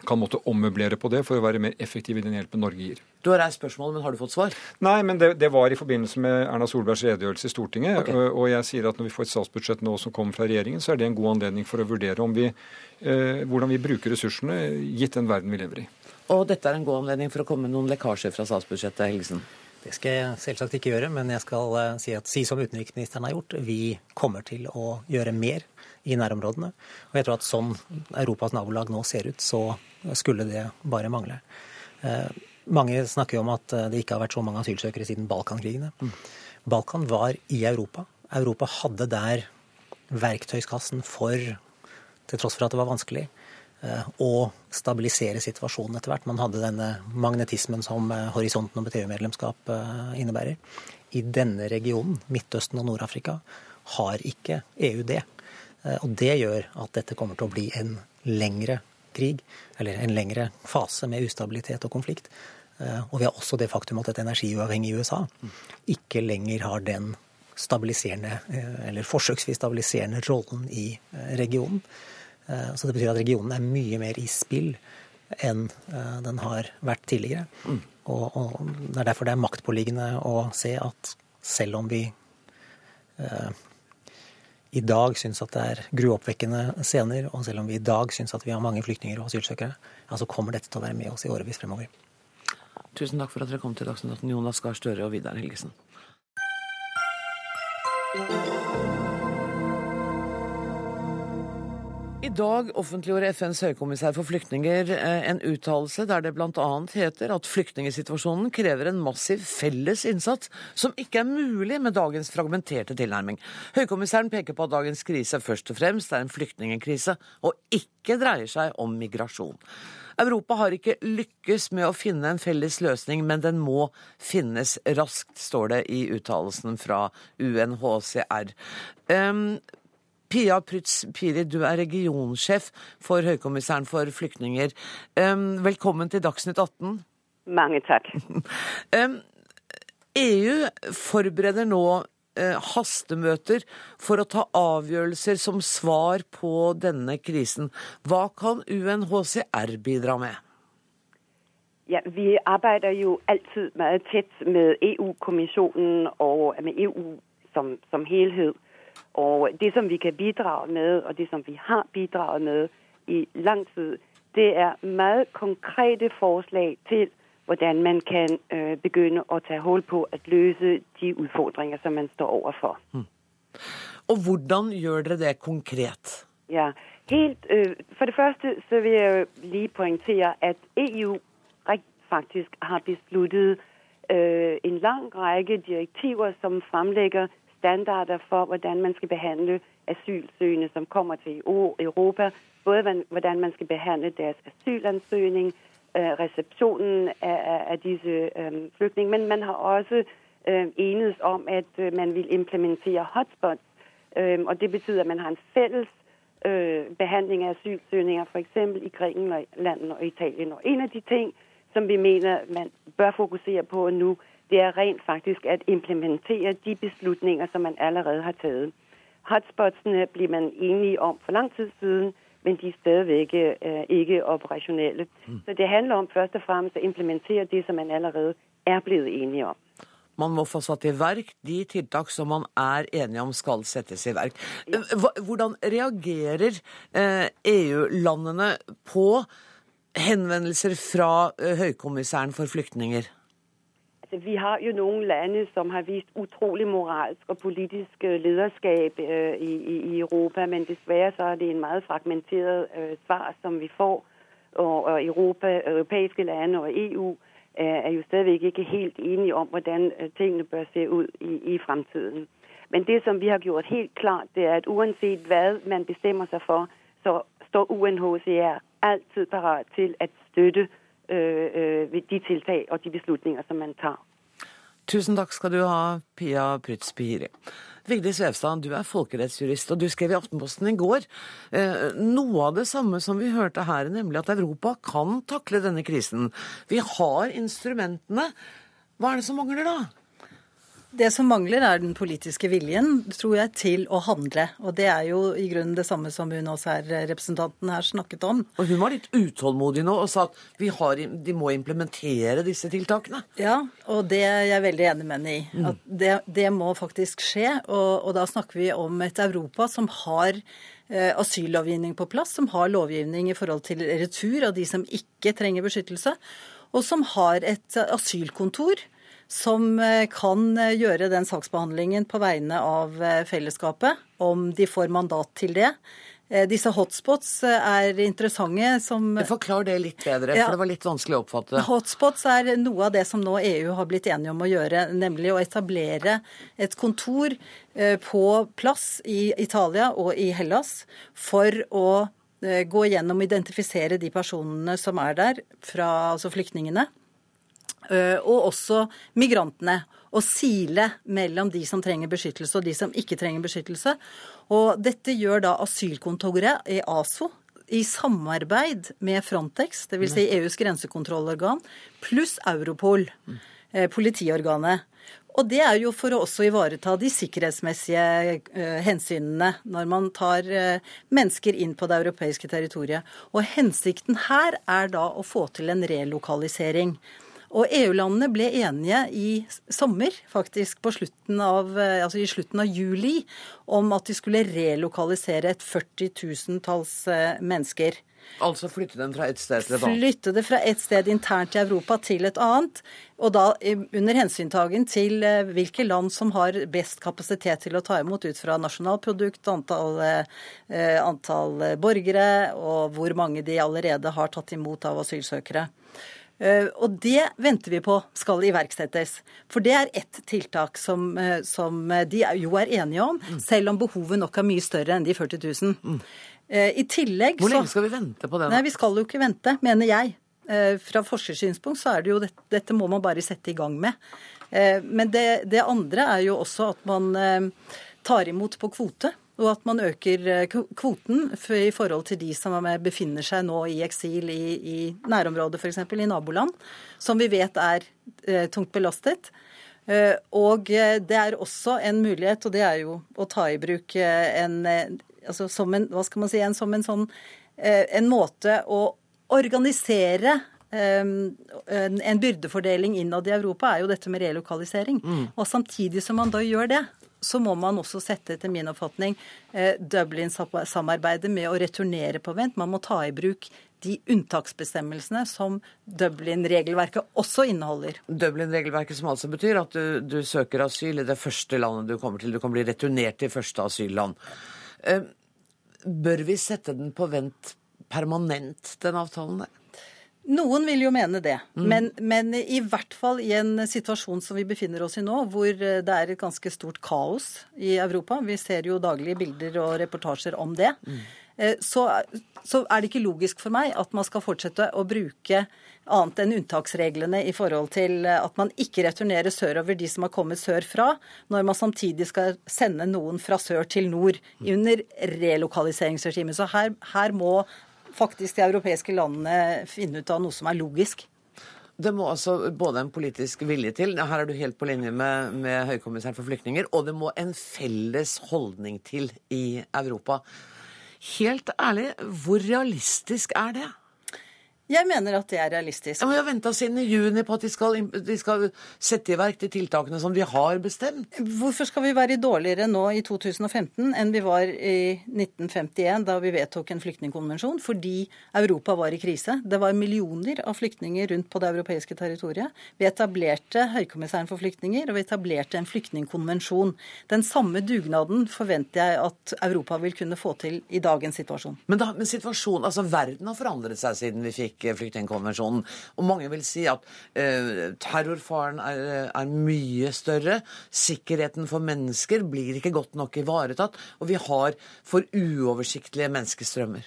kan måtte ommøblere på det for å være mer effektive i den hjelpen Norge gir. Du har reist spørsmålet, men har du fått svar? Nei, men det, det var i forbindelse med Erna Solbergs redegjørelse i Stortinget. Okay. Og jeg sier at når vi får et statsbudsjett nå som kommer fra regjeringen, så er det en god anledning for å vurdere vi, eh, hvordan vi bruker ressursene gitt den verden vi lever i. Og dette er en god anledning for å komme med noen lekkasjer fra statsbudsjettet, Helgesen? Det skal jeg selvsagt ikke gjøre, men jeg skal si, at, si som utenriksministeren har gjort. Vi kommer til å gjøre mer i nærområdene. Og jeg tror at sånn Europas nabolag nå ser ut, så skulle det bare mangle. Eh, mange snakker om at eh, det ikke har vært så mange asylsøkere siden Balkankrigene. Mm. Balkan var i Europa. Europa hadde der verktøyskassen for, til tross for at det var vanskelig, eh, å stabilisere situasjonen etter hvert. Man hadde denne magnetismen som horisonten om et EU-medlemskap innebærer. I denne regionen, Midtøsten og Nord-Afrika, har ikke EU det. Og det gjør at dette kommer til å bli en lengre krig, eller en lengre fase med ustabilitet og konflikt. Eh, og vi har også det faktum at et energiuavhengig USA ikke lenger har den stabiliserende, eh, eller forsøksvis stabiliserende rollen i eh, regionen. Så det betyr at regionen er mye mer i spill enn den har vært tidligere. Og, det er derfor det er maktpåliggende å se at selv om vi i dag syns at det er gruoppvekkende scener, og selv om vi i dag syns at vi har mange flyktninger og asylsøkere, ja, så kommer dette til å være med oss i årevis fremover. Tusen takk for at dere kom til Dagsnytt 18, Jonas Gahr Støre og Vidar Helgesen. I dag offentliggjorde FNs høykommissær for flyktninger eh, en uttalelse der det bl.a. heter at flyktningsituasjonen krever en massiv felles innsats som ikke er mulig med dagens fragmenterte tilnærming. Høykommissæren peker på at dagens krise først og fremst er en flyktningkrise, og ikke dreier seg om migrasjon. Europa har ikke lykkes med å finne en felles løsning, men den må finnes raskt, står det i uttalelsen fra UNHCR. Um, Pia Prytz Piri, du er regionsjef for Høykommissæren for flyktninger. Velkommen til Dagsnytt 18. Mange takk. EU forbereder nå hastemøter for å ta avgjørelser som svar på denne krisen. Hva kan UNHCR bidra med? Ja, Vi arbeider jo alltid meget tett med EU-kommisjonen og med EU som, som helhet. Og det som vi kan bidra med, og det som vi har bidraget med i lang tid, det er meget konkrete forslag til hvordan man kan øh, begynne å ta hold på å løse de utfordringer som man står overfor. Mm. Og hvordan gjør dere det konkret? Ja, helt, øh, For det første så vil jeg lige poengtere at EU faktisk har besluttet øh, en lang rekke direktiver som fremlegger standarder for hvordan man skal behandle asylsøgende som kommer til Europa. Både hvordan man skal behandle deres asylansøgning, øh, resepsjonen av disse flyktninger. Men man har også øh, enes om at øh, man vil implementere hotspots. Og det betyr at man har en felles behandling av asylsøgninger f.eks. i Grækenland og Italien. Og en av de ting som vi mener man bør fokusere på nå, det er rent faktisk at implementere de beslutninger som man allerede har tatt. Hotspotsene blir man enige om for lang tid siden, men de er stadig uh, ikke operasjonelle. Mm. Så det handler om først og fremst å implementere det som man allerede er blitt enige om. Man må få satt i verk de tiltak som man er enige om skal settes i verk. Hvordan reagerer EU-landene eh, e på henvendelser fra Høykommissæren for flyktninger? Altså, vi har jo noen lande som har vist utrolig moralsk og politisk øh, lederskap øh, i, i, Europa, men dessverre så er det en meget fragmenteret øh, svar som vi får. Og, Europa, europæiske lande og EU er jo stadigvæk ikke helt enige om hvordan tingene bør se ut i, i fremtiden. Men det som vi har gjort helt klart, det er at uansett hva man bestemmer seg for, så står UNHCR alltid parat til å støtte de tiltak og de beslutninger som man tar. Tusen takk skal du ha, Pia Prytz Pihiri. Vigdis Vevstad, du er folkerettsjurist, og du skrev i Aftenposten i går eh, noe av det samme som vi hørte her, nemlig at Europa kan takle denne krisen. Vi har instrumentene. Hva er det som mangler da? Det som mangler, er den politiske viljen, tror jeg, til å handle. Og det er jo i grunnen det samme som hun også her, representanten her snakket om. Og hun var litt utålmodig nå og sa at har, de må implementere disse tiltakene. Ja, og det er jeg veldig enig med henne i. Mm. At det, det, må faktisk skje. Og, og, da snakker vi om et Europa som har eh, asyllovgivning på plass, som har lovgivning i forhold til retur av de som ikke trenger beskyttelse, og som har et asylkontor som eh, kan eh, gjøre den saksbehandlingen på vegne av eh, fellesskapet, om de får mandat til det. Disse hotspots er interessante som Forklar det litt bedre, for det var litt vanskelig å oppfatte. Hotspots er noe av det som nå EU har blitt enige om å gjøre, nemlig å etablere et kontor på plass i Italia og i Hellas for å gå gjennom og identifisere de personene som er der, fra, altså flyktningene, og også migrantene. Og sile mellom de som trenger beskyttelse og de som ikke trenger beskyttelse. Og dette gjør da asylkontoret i ASO i samarbeid med Frontex, dvs. Si EUs grensekontrollorgan, pluss Europol, eh, politiorganet. Og det er jo for å også ivareta de sikkerhetsmessige uh, hensynene når man tar mennesker inn på det europeiske territoriet. Og hensikten her er da å få til en relokalisering. Og EU-landene ble enige i sommer, faktisk på slutten av, eh, altså i slutten av juli, om at de skulle relokalisere et 40 000-talls eh, mennesker. Altså flytte dem fra et sted til et annet? Flytte det fra et sted internt i Europa til et annet. Og da under hensyntagen til eh, hvilke land som har best kapasitet til å ta imot ut fra nasjonalprodukt, antall, antall borgere og hvor mange de allerede har tatt imot av asylsøkere. Eh, og det venter vi på skal iverksettes. For det er ett tiltak som, eh, som de jo er enige om, mm. selv om behovet nok er mye større enn de 40 000. Mm. Eh, I tillegg Hvor lenge skal vi vente på det? Nei, Vi skal jo ikke vente, mener jeg. Fra forskersynspunkt så er det jo dette, dette må man bare sette i gang med. Men det, det andre er jo også at man tar imot på kvote og at man øker eh, kvoten i forhold til de som befinner seg nå i eksil i, i nærområdet, f.eks. i naboland, som vi vet er eh, tungt belastet. Eh, og det er også en mulighet, og det er jo å ta i bruk en, altså som en, hva skal man si, en, som en sånn en måte å organisere en byrdefordeling innad i Europa er jo dette med relokalisering. Mm. Og samtidig som man da gjør det, så må man også sette, etter min oppfatning, eh, Dublin-samarbeidet med å returnere på vent. Man må ta i bruk de unntaksbestemmelsene som Dublin-regelverket også inneholder. Dublin-regelverket som altså betyr at du, du, søker asyl i det første landet du kommer til. Du kan bli returnert til første asylland. Eh, bør vi sette den på vent permanent, den avtalen der? Noen vil jo mene det. Mm. Men, men, i hvert fall i en situasjon som vi befinner oss i nå, hvor eh, det er et ganske stort kaos i Europa, vi ser jo daglige bilder og reportasjer om det, mm. Eh, så, så, er det ikke logisk for meg at man skal fortsette å bruke annet enn unntaksreglene i forhold til eh, at man ikke returnerer sørover de som har kommet sørfra, når man samtidig skal sende noen fra sør til nord under relokaliseringsregimet. Så her, her må faktisk de europeiske landene finne ut av noe som er logisk. Det må altså både en politisk vilje til, her er du helt på linje med, med høykommissæren for flyktninger, og det må en felles holdning til i Europa. Helt ærlig, hvor realistisk er det? Jeg mener at det er realistisk. Ja, men Vi har venta siden i juni på at de skal, de skal, sette i verk de tiltakene som de har bestemt. Hvorfor skal vi være dårligere nå i 2015 enn vi var i 1951, da vi vedtok en flyktningkonvensjon? Fordi Europa var i krise. Det var millioner av flyktninger rundt på det europeiske territoriet. Vi etablerte Høykommissæren for flyktninger, og vi etablerte en flyktningkonvensjon. Den samme dugnaden forventer jeg at Europa vil kunne få til i dagens situasjon. Men, da, men situasjonen, altså verden har forandret seg siden vi fikk flyktningkonvensjonen. Og mange vil si at eh, terrorfaren er, er, mye større. Sikkerheten for mennesker blir ikke godt nok ivaretatt. Og vi har for uoversiktlige menneskestrømmer.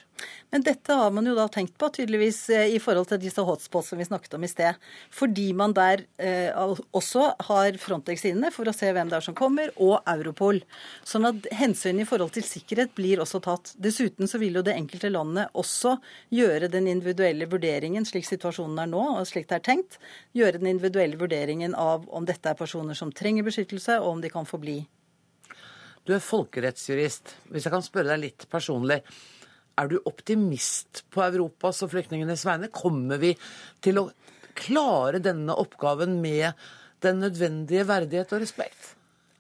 Men dette har man jo da tenkt på, tydeligvis eh, i forhold til disse hotspots som vi snakket om i sted. Fordi man der eh, også har Frontex inne for å se hvem det er som kommer, og Europol. Sånn at hensynet i forhold til sikkerhet blir også tatt. Dessuten så vil jo det enkelte landet også gjøre den individuelle vurderingen, slik situasjonen er nå, og slik det er tenkt, gjøre den individuelle vurderingen av om dette er personer som trenger beskyttelse, og om de kan få bli. Du er folkerettsjurist. Hvis jeg kan spørre deg litt personlig. Er du optimist på Europas og flyktningenes vegne? Kommer vi til å klare denne oppgaven med den nødvendige verdighet og respekt?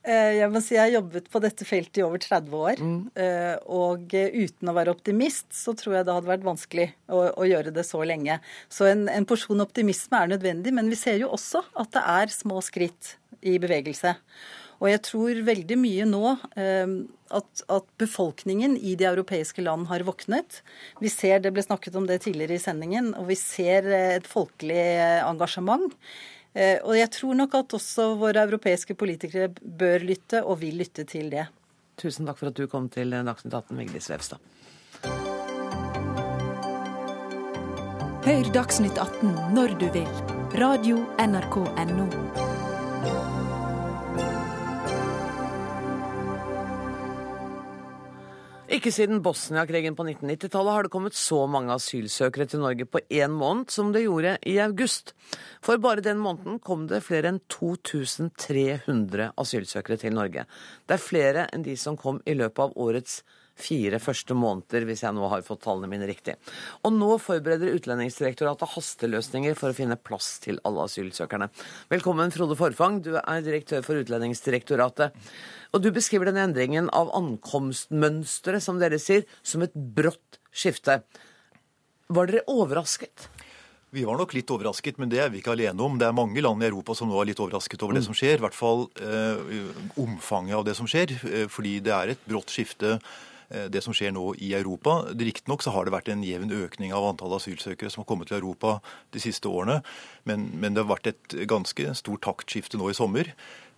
Eh, jeg må si jeg har jobbet på dette feltet i over 30 år. Mm. Eh, og uten å være optimist, så tror jeg det hadde vært vanskelig å, å gjøre det så lenge. Så en, en, porsjon optimisme er nødvendig, men vi ser jo også at det er små skritt i bevegelse. Og jeg tror veldig mye nå eh, at, at, befolkningen i de europeiske land har våknet. Vi ser, Det ble snakket om det tidligere i sendingen, og vi ser eh, et folkelig eh, engasjement. Og jeg tror nok at også våre europeiske politikere bør lytte, og vil lytte til det. Tusen takk for at du kom til Dagsnytt 18, Vigdis Vevstad. Hør Dagsnytt 18 når du vil. Radio NRK Radio.nrk.no. Ikke siden Bosnia-krigen på 1990-tallet har det kommet så mange asylsøkere til Norge på én måned som det gjorde i august. For bare den måneden kom det flere enn 2300 asylsøkere til Norge. Det er flere enn de som kom i løpet av årets fire første måneder, hvis jeg nå har fått tallene mine riktig. Og nå forbereder Utlendingsdirektoratet hasteløsninger for å finne plass til alle asylsøkerne. Velkommen, Frode Forfang, du er direktør for Utlendingsdirektoratet. Og du beskriver den endringen av ankomstmønsteret, som dere sier, som et brått skifte. Var dere overrasket? Vi var nok litt overrasket, men det er vi ikke alene om. Det er mange land i Europa som nå er litt overrasket over det mm. som skjer. I hvert fall eh, omfanget av det som skjer. Eh, fordi det er et brått skifte det som skjer nå i Europa. Riktignok har det vært en jevn økning av antall asylsøkere som har kommet til Europa de siste årene, men, men det har vært et ganske stort taktskifte nå i sommer.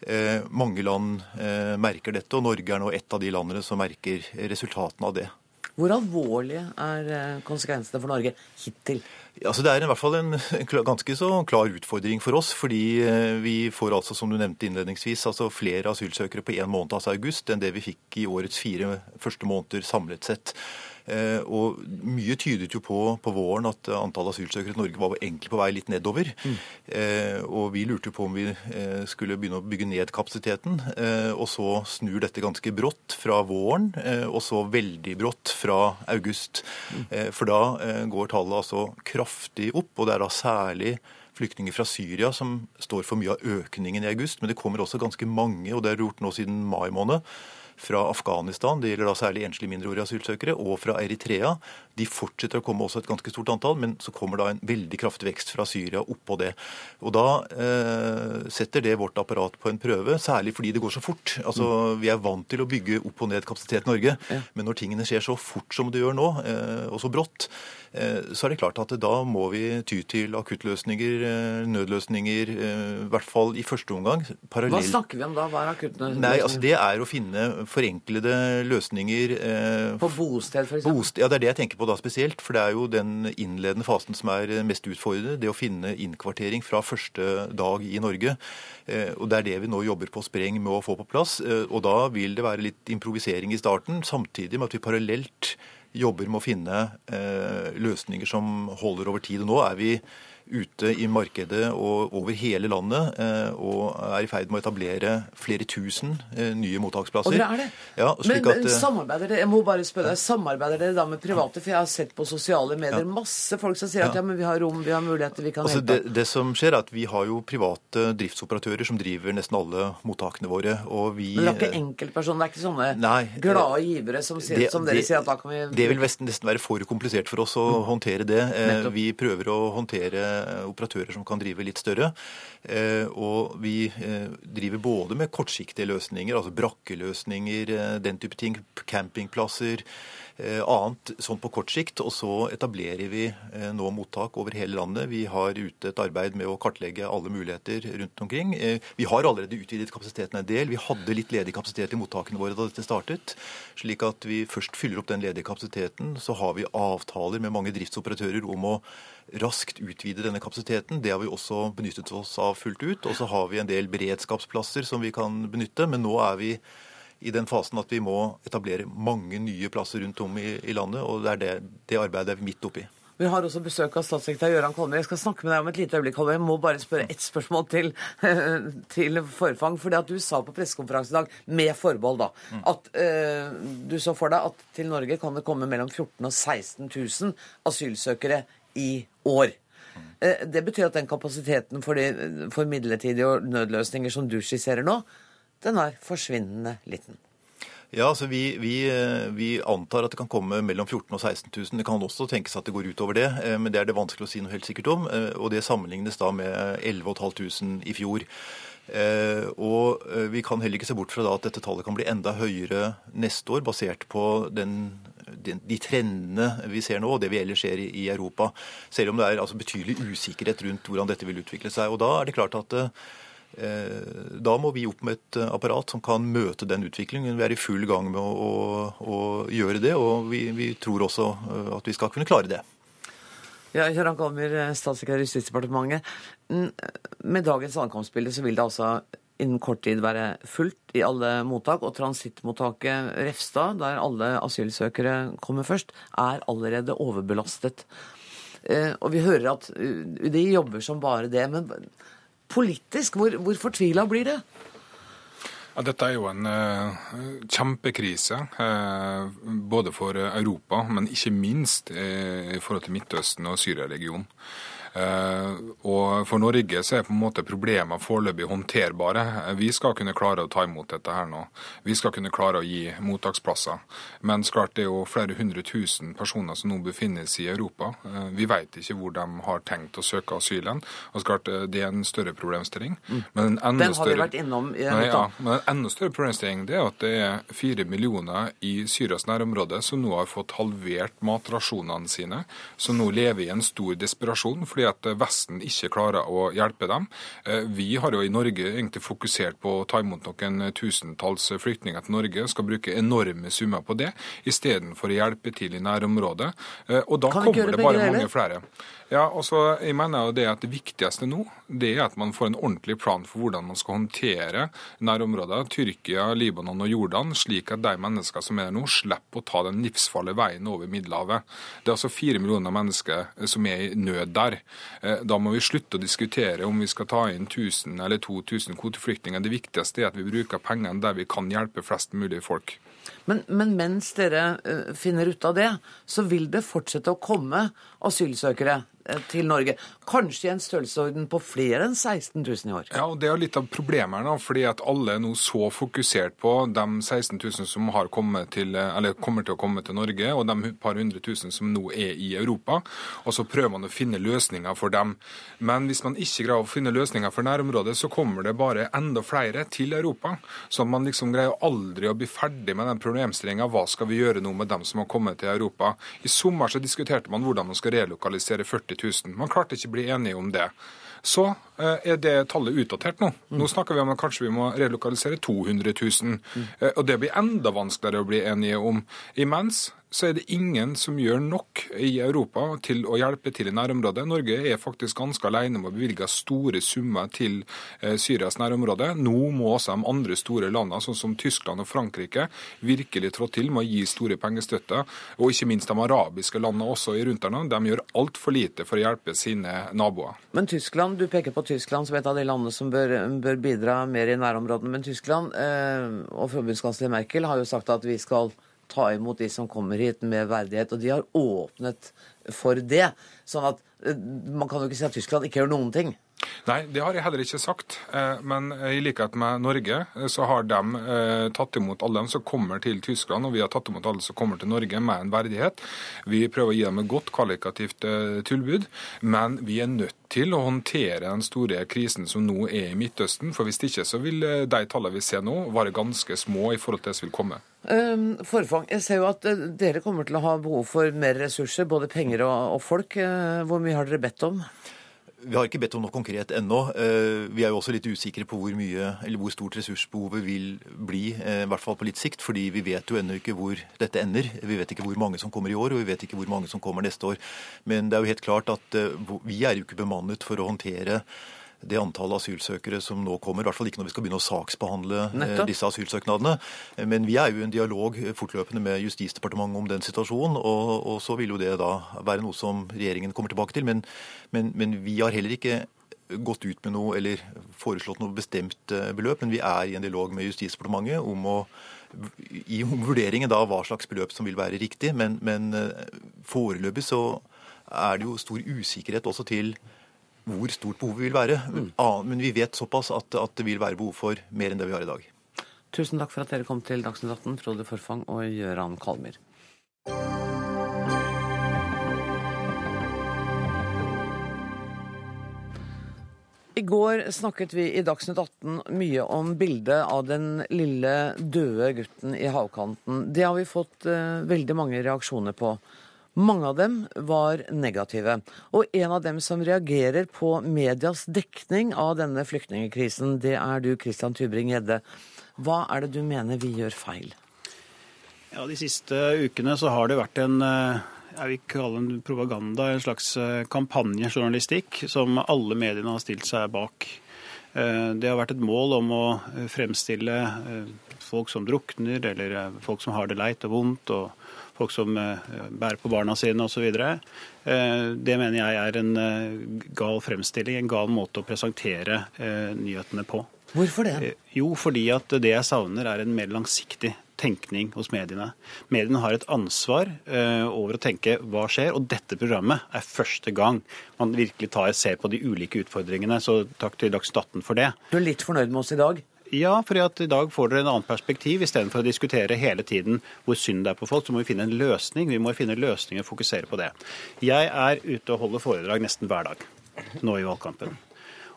Eh, mange land eh, merker dette, og Norge er nå et av de landene som merker resultatene av det. Hvor alvorlige er eh, konsekvensene for Norge hittil? Altså det er i hvert fall en ganske så klar utfordring for oss. Fordi vi får altså, som du nevnte innledningsvis, altså flere asylsøkere på én måned, altså august, enn det vi fikk i årets fire første måneder samlet sett. Eh, og mye tydet jo på på våren at antallet asylsøkere til Norge var egentlig på vei litt nedover. Mm. Og vi lurte jo på om vi eh, skulle begynne å bygge ned kapasiteten. Og så snur dette ganske brått fra våren, og så veldig brått fra august. Mm. For da går tallet altså kraftig opp, og det er da særlig flyktninger fra Syria som står for mye av økningen i august. Men det kommer også ganske mange, og det er gjort nå siden mai måned fra Afghanistan, det gjelder da særlig enslige mindreårige asylsøkere, og fra Eritrea. De fortsetter å komme også et ganske stort antall, men så kommer da en veldig kraftig vekst fra Syria oppå det. Og da eh, setter det vårt apparat på en prøve, særlig fordi det går så fort. Altså, Vi er vant til å bygge opp og ned kapasitet i Norge, men når tingene skjer så fort som det gjør nå, eh, og så brått, så er det klart at da må vi ty til akuttløsninger, eh, nødløsninger, eh, i hvert fall i første omgang. Parallell... Hva snakker vi om da? Hva er akuttløsninger? Nei, altså Det er å finne forenklede løsninger. På bosted, f.eks.? Bosted, ja, det er det jeg tenker på da spesielt. For det er jo den innledende fasen som er mest utfordrende. Det å finne innkvartering fra første dag i Norge. Og det er det vi nå jobber på spreng med å få på plass. Og da vil det være litt improvisering i starten, samtidig med at vi parallelt jobber med å finne eh, løsninger som holder over tid. Og nå er vi ute i markedet og over hele landet eh, og er i ferd med å etablere flere tusen eh, nye mottaksplasser. Og dere er det? Ja, men, at, men, samarbeider dere jeg må bare spørre deg, samarbeider dere da med private? For jeg har sett på sosiale medier ja. masse folk som sier at ja, men vi har rom, vi har muligheter, vi kan altså, hjelpe. Det, det, som skjer, er at vi har jo private driftsoperatører som driver nesten alle mottakene våre. og vi... Men det er ikke enkeltpersoner? Det er ikke sånne nei, glade givere som, sier, det, som dere sier at da kan vi Det vil nesten være for komplisert for oss å mm. håndtere det. Nettopp. Vi prøver å håndtere operatører som kan drive litt større. Eh, og vi eh, driver både med kortsiktige løsninger, altså brakkeløsninger, eh, den type ting, campingplasser. Eh, annet sånn på kort sikt. Og så etablerer vi eh, nå mottak over hele landet. Vi har ute et arbeid med å kartlegge alle muligheter rundt omkring. Eh, vi har allerede utvidet kapasiteten en del. Vi hadde litt ledig kapasitet i mottakene våre da dette startet. Slik at vi først fyller opp den ledige kapasiteten. Så har vi avtaler med mange driftsoperatører om å raskt utvide denne kapasiteten. Det har vi også benyttet oss av fullt ut. Og så har vi en del beredskapsplasser som vi kan benytte. Men nå er vi i den fasen at vi må etablere mange nye plasser rundt om i, i landet, og det er det, det arbeidet er vi midt oppi. Vi har også besøk av statssekretær Gøran Kolmer. Jeg skal snakke med deg om et lite øyeblikk, Kolmer. Jeg må bare spørre ett spørsmål til, til forfang. fordi at Du sa på pressekonferansen i dag, med forbehold, da, mm. at uh, du så for deg at til Norge kan det komme mellom 14 000 og 16 000 asylsøkere i år. Uh, det betyr at den kapasiteten for, de, for midlertidige nødløsninger som du skisserer nå, den er forsvinnende liten. Ja, altså vi, vi, eh, vi, antar at det kan komme mellom 14 000 og 16 000. Det kan også tenkes at det går utover det, eh, men det er det vanskelig å si noe helt sikkert om. Eh, og det sammenlignes da med 11 500 i fjor. Og vi kan heller ikke se bort fra da at dette tallet kan bli enda høyere neste år, basert på den, de trendene vi ser nå, og det vi ellers ser i, Europa. Selv om det er altså betydelig usikkerhet rundt hvordan dette vil utvikle seg. Og da er det klart at da må vi opp med et eh, apparat som kan møte den utviklingen. Vi er i full gang med å, å, å gjøre det, og vi, vi, tror også eh, at vi skal kunne klare det. Ja, Kjøran Kalmer, statssekretær i Justisdepartementet. Med dagens ankomstbilde så vil det altså innen kort tid være fullt i alle mottak. Og transittmottaket Refstad, der alle asylsøkere kommer først, er allerede overbelastet. Og vi hører at UDI jobber som bare det. men politisk? Hvor, hvor fortvila blir det? Ja, dette er jo en uh, kjempekrise, uh, både for Europa, men ikke minst uh, i forhold til Midtøsten og Syria-regionen. Eh, og For Norge så er på en måte problemene foreløpig håndterbare. Vi skal kunne klare å ta imot dette her nå. Vi skal kunne klare å gi mottaksplasser. Men klart det er jo flere hundre tusen personer som nå befinner seg i Europa. Eh, vi vet ikke hvor de har tenkt å søke asylen. Og klart eh, Det er en større problemstilling. Mm. Men en Den har større... vi vært innom. Nei, ja, men en enda større problemstilling det er at det er fire millioner i Syrias nærområde som nå har fått halvert matrasjonene sine, som nå lever i en stor desperasjon. fordi at Vesten ikke klarer å hjelpe dem. Eh, vi har jo i Norge egentlig fokusert på å ta imot noen tusentalls flyktninger til Norge, skal bruke enorme summer på det, istedenfor å hjelpe til i nærområdet. Eh, og da kommer det bare mange flere. Ja, altså, jeg mener jo det at det viktigste nå det er at man får en ordentlig plan for hvordan man skal håndtere nærområder, Tyrkia, Libanon og Jordan, slik at de mennesker som er der nå, slipper å ta den livsfarlige veien over Middelhavet. Det er altså fire millioner mennesker som er i nød der. Eh, da må vi slutte å diskutere om vi skal ta inn 1000 eller 2000 kvoteflyktninger. Det viktigste er at vi bruker pengene der vi kan hjelpe flest mulig folk. Men, men, mens dere uh, finner ut av det, så vil det fortsette å komme asylsøkere til Norge. Kanskje i en størrelsesorden på flere enn 16 000 i år. Ja, og Det er litt av problemet her, fordi at alle er nå så fokusert på de 16 000 som har kommet til, eller kommer til å komme til Norge, og de par hundre tusen som nå er i Europa. Og så prøver man å finne løsninger for dem. Men hvis man ikke greier å finne løsninger for nærområdet, så kommer det bare enda flere til Europa. Så man liksom greier aldri å bli ferdig med den problemstillinga. Hva skal vi gjøre nå med dem som har kommet til Europa? I sommer så diskuterte man hvordan man skal relokalisere 40 000. Man klarte ikke å bli enige om det. Så eh, er det tallet utdatert nå. Nå snakker vi om at kanskje vi må relokalisere 200 000. Eh, og det blir enda vanskeligere å bli enige om. Imens så er det ingen som gjør nok i Europa til å hjelpe til i nærområdet. Norge er faktisk ganske alene med å bevilge store summer til eh, Syrias nærområde. Nå må også de andre store landene, sånn som Tyskland og Frankrike, virkelig trå til med å gi store pengestøtter. Og ikke minst de arabiske landene også i rundt der. De gjør altfor lite for å hjelpe sine naboer. Men Tyskland, du peker på Tyskland som et av de landene som bør, bør bidra mer i nærområdene. Men Tyskland eh, og forbundskansler Merkel har jo sagt at vi skal ta imot de som kommer hit med verdighet. Og de har åpnet for det. Sånn at eh, man kan jo ikke si at Tyskland ikke gjør noen ting. Nei, det har jeg heller ikke sagt. Eh, men i likhet med Norge, eh, så har de tatt imot alle dem som kommer til Tyskland, og vi har tatt imot alle som kommer til Norge med en verdighet. Vi prøver å gi dem et godt kvalitativt tilbud, men vi er nødt til å håndtere den store krisen som nå er i Midtøsten. For hvis ikke så vil de tallene vi ser nå, være ganske små i forhold til det som vil komme. Um, Forfang, jeg ser jo at dere kommer til å ha behov for mer ressurser, både penger og, folk. Hvor mye har dere bedt om? Vi har ikke bedt om noe konkret ennå. Vi er jo også litt usikre på hvor, mye, eller hvor stort ressursbehovet vil bli, i hvert fall på litt sikt. Fordi vi vet jo ennå ikke hvor dette ender. Vi vet ikke hvor mange som kommer i år, og vi vet ikke hvor mange som kommer neste år. Men det er jo helt klart at vi er jo ikke bemannet for å håndtere det antallet asylsøkere som nå kommer. I hvert fall ikke når vi skal begynne å saksbehandle eh, Nettopp. disse asylsøknadene. Men vi er jo i en dialog fortløpende med Justisdepartementet om den situasjonen. Og, og, så vil jo det da være noe som regjeringen kommer tilbake til. Men, men, men vi har heller ikke gått ut med noe eller foreslått noe bestemt eh, beløp, men vi er i en dialog med Justisdepartementet om å i vurderingen da hva slags beløp som vil være riktig. Men, men eh, foreløpig så er det jo stor usikkerhet også til hvor stort behovet vil være. Mm. Men vi vet såpass at, at, det vil være behov for mer enn det vi har i dag. Tusen takk for at dere kom til Dagsnytt 18, Frode Forfang og Gøran Kalmer. I går snakket vi i Dagsnytt 18 mye om bildet av den lille døde gutten i havkanten. Det har vi fått uh, veldig mange reaksjoner på. Mange av dem var negative. Og en av dem som reagerer på medias dekning av denne flyktningkrisen, det er du, Christian Tybring-Gjedde. Hva er det du mener vi gjør feil? Ja, De siste ukene så har det vært en eh, jeg vil kalle en propaganda, en slags eh, kampanjejournalistikk som alle mediene har stilt seg bak. Eh, det har vært et mål om å fremstille folk som drukner, eller folk som har det leit og vondt. og folk som eh, bærer på barna sine osv. Eh, det mener jeg er en eh, gal fremstilling, en gal måte å presentere nyhetene på. Hvorfor det? Jo, fordi at det jeg savner er en mer langsiktig tenkning hos mediene. Mediene har et ansvar uh, over å tenke hva skjer, og dette programmet er første gang man virkelig tar, ser på de ulike utfordringene. Så takk til Dagsnytt 18 for det. Du er litt fornøyd med oss i dag? Ja, for i dag får dere en annen perspektiv. Istedenfor å diskutere hele tiden hvor synd det er på folk, så må vi finne en løsning. Vi må finne løsninger og fokusere på det. Jeg er ute og holder foredrag nesten hver dag nå i valgkampen.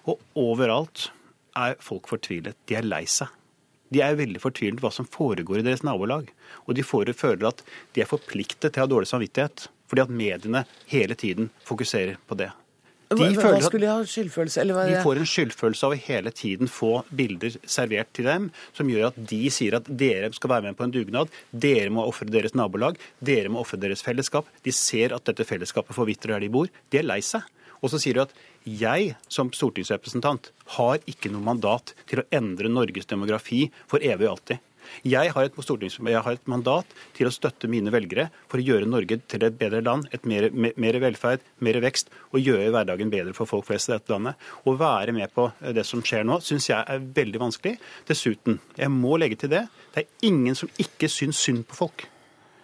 Og overalt er folk fortvilet. De er lei seg. De er veldig fortvilet hva som foregår i deres nabolag. Og de føler at de er forpliktet til å ha dårlig samvittighet. Fordi at mediene hele tiden fokuserer på det. De hva, hva skulle de ha skyldfølelse? de får en skyldfølelse av å hele tiden få bilder servert til dem som gjør at de sier at dere skal være med på en dugnad, dere må ofre deres nabolag, dere må ofre deres fellesskap. De ser at dette fellesskapet forvitrer der de bor. De er lei seg. Og så sier de at jeg som stortingsrepresentant har ikke noe mandat til å endre Norges demografi for evig og alltid. Jeg har, jeg har et mandat til å støtte mine velgere for å gjøre Norge til et bedre land, et mer, mer velferd, mer vekst, og gjøre hverdagen bedre for folk flest i dette landet. Å være med på det som skjer nå, syns jeg er veldig vanskelig. Dessuten, jeg må legge til det, det er ingen som ikke syns synd på folk.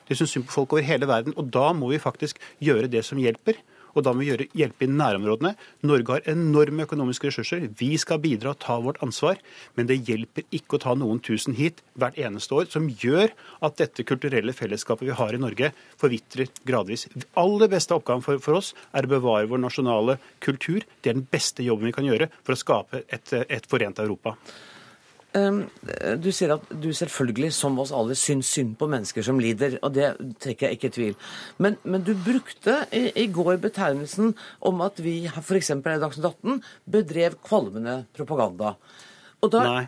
De syns synd på folk over hele verden, og da må vi faktisk gjøre det som hjelper. Og da må vi gjøre, hjelpe i nærområdene. Norge har enorme økonomiske ressurser. Vi skal bidra og ta vårt ansvar. Men det hjelper ikke å ta noen tusen hit hvert eneste år, som gjør at dette kulturelle fellesskapet vi har i Norge, forvitrer gradvis. Aller beste oppgaven for, for oss er å bevare vår nasjonale kultur. Det er den beste jobben vi kan gjøre for å skape et, et forent Europa. Ehm, du sier at du selvfølgelig, som oss alle, syns synd på mennesker som lider, og det trekker jeg ikke i tvil. Men, men, du brukte i, i, går betegnelsen om at vi f.eks. i Dagsnytt 18 bedrev kvalmende propaganda. Da, Nei.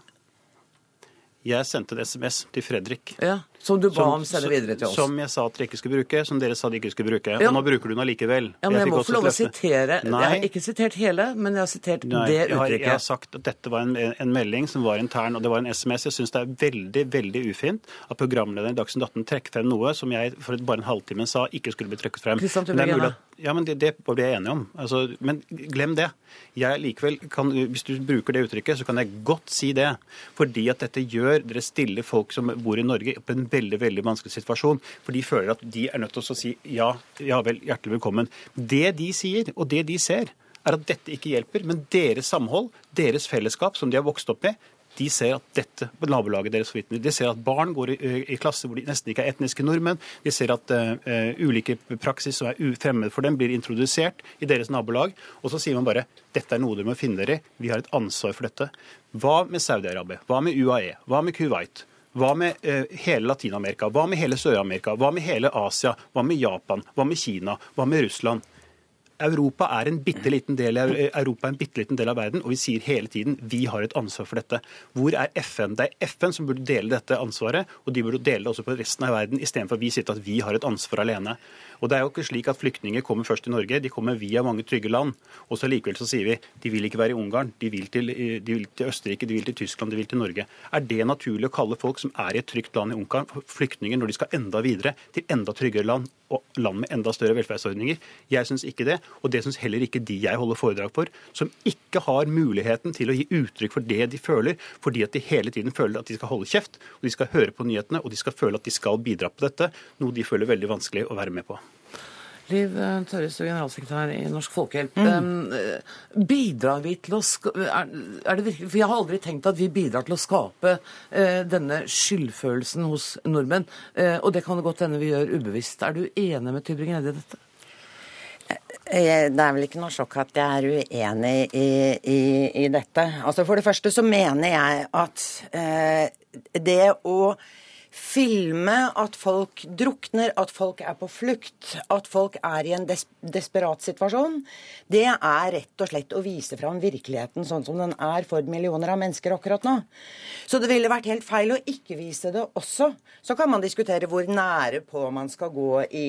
Jeg sendte en SMS til Fredrik. Ja, Som du ba som, om sende videre til oss? Som jeg sa at dere ikke skulle bruke, som dere sa de ikke skulle bruke. Ja. Og nå bruker du den allikevel. Ja, men jeg, jeg må få lov å sitere. Nei. Jeg har ikke sitert hele, men jeg har sitert Nei, det uttrykket. Jeg har, jeg har, sagt at dette var en, en, melding som var intern, og det var en SMS. Jeg syns det er veldig, veldig ufint at programlederen i Dagsnytt 18 trekker frem noe som jeg for bare en halvtime sa ikke skulle bli trukket frem. Kristian Tybring-Gjedde. Ja, men det, det var jeg enig om. Altså, men glem det. Jeg likevel kan, Hvis du bruker det uttrykket, så kan jeg godt si det. Fordi at dette gjør dere stiller folk som bor i Norge på en veldig veldig vanskelig situasjon. For de føler at de er nødt til å si ja, ja vel, hjertelig velkommen. Det de sier, og det de ser, er at dette ikke hjelper. Men deres samhold, deres fellesskap, som de har vokst opp med, de ser at dette nabolaget deres forvitner. De ser at barn går i, i klasser hvor de nesten ikke er etniske nordmenn. De ser at uh, ulike praksis som er fremmed for dem, blir introdusert i deres nabolag. Og så sier man bare dette er noe dere må finne dere i. Vi har et ansvar for dette. Hva med Saudi-Arabia? Hva med UAE? Hva med Kuwait? Hva med eh, hele Latin-Amerika? Hva med hele Sør-Amerika? Hva med hele Asia? Hva med Japan? Hva med Kina? Hva med Russland? Europa er en bitte liten del av, en bitte liten del av verden, og vi sier hele tiden vi har et ansvar for dette. Hvor er FN? Det er FN som burde dele dette ansvaret, og de burde dele det også på resten av verden, istedenfor at vi sier at vi har et ansvar alene. Og det er jo ikke slik at Flyktninger kommer først til Norge, de kommer via mange trygge land. Og så likevel så sier vi de vil ikke være i Ungarn, de vil, til, de vil til Østerrike, de vil til Tyskland, de vil til Norge. Er det naturlig å kalle folk som er i et trygt land i Ungarn, flyktninger når de skal enda videre til enda tryggere land og land med enda større velferdsordninger? Jeg syns ikke det, og det syns heller ikke de jeg holder foredrag for, som ikke har muligheten til å gi uttrykk for det de føler, fordi at de hele tiden føler at de skal holde kjeft, og de skal høre på nyhetene, og de skal føle at de skal bidra på dette, noe de føler veldig vanskelig å være med på. Liv Tørres, Tørrestø, generalsekretær i Norsk Folkehjelp. Mm. Bidrar vi til å er, er virkelig, For jeg har aldri tenkt at vi bidrar til å skape uh, denne skyldfølelsen hos nordmenn. Uh, og det kan det godt hende vi gjør ubevisst. Er du enig med Tybring-Gjedde i dette? Det er vel ikke noe sjokk at jeg er uenig i, i, i dette. Altså For det første så mener jeg at uh, det å filme at folk drukner, at folk er på flukt, at folk er i en des desperat situasjon, det er rett og slett å vise fram virkeligheten sånn som den er for millioner av mennesker akkurat nå. Så det ville vært helt feil å ikke vise det også. Så kan man diskutere hvor nære på man skal gå i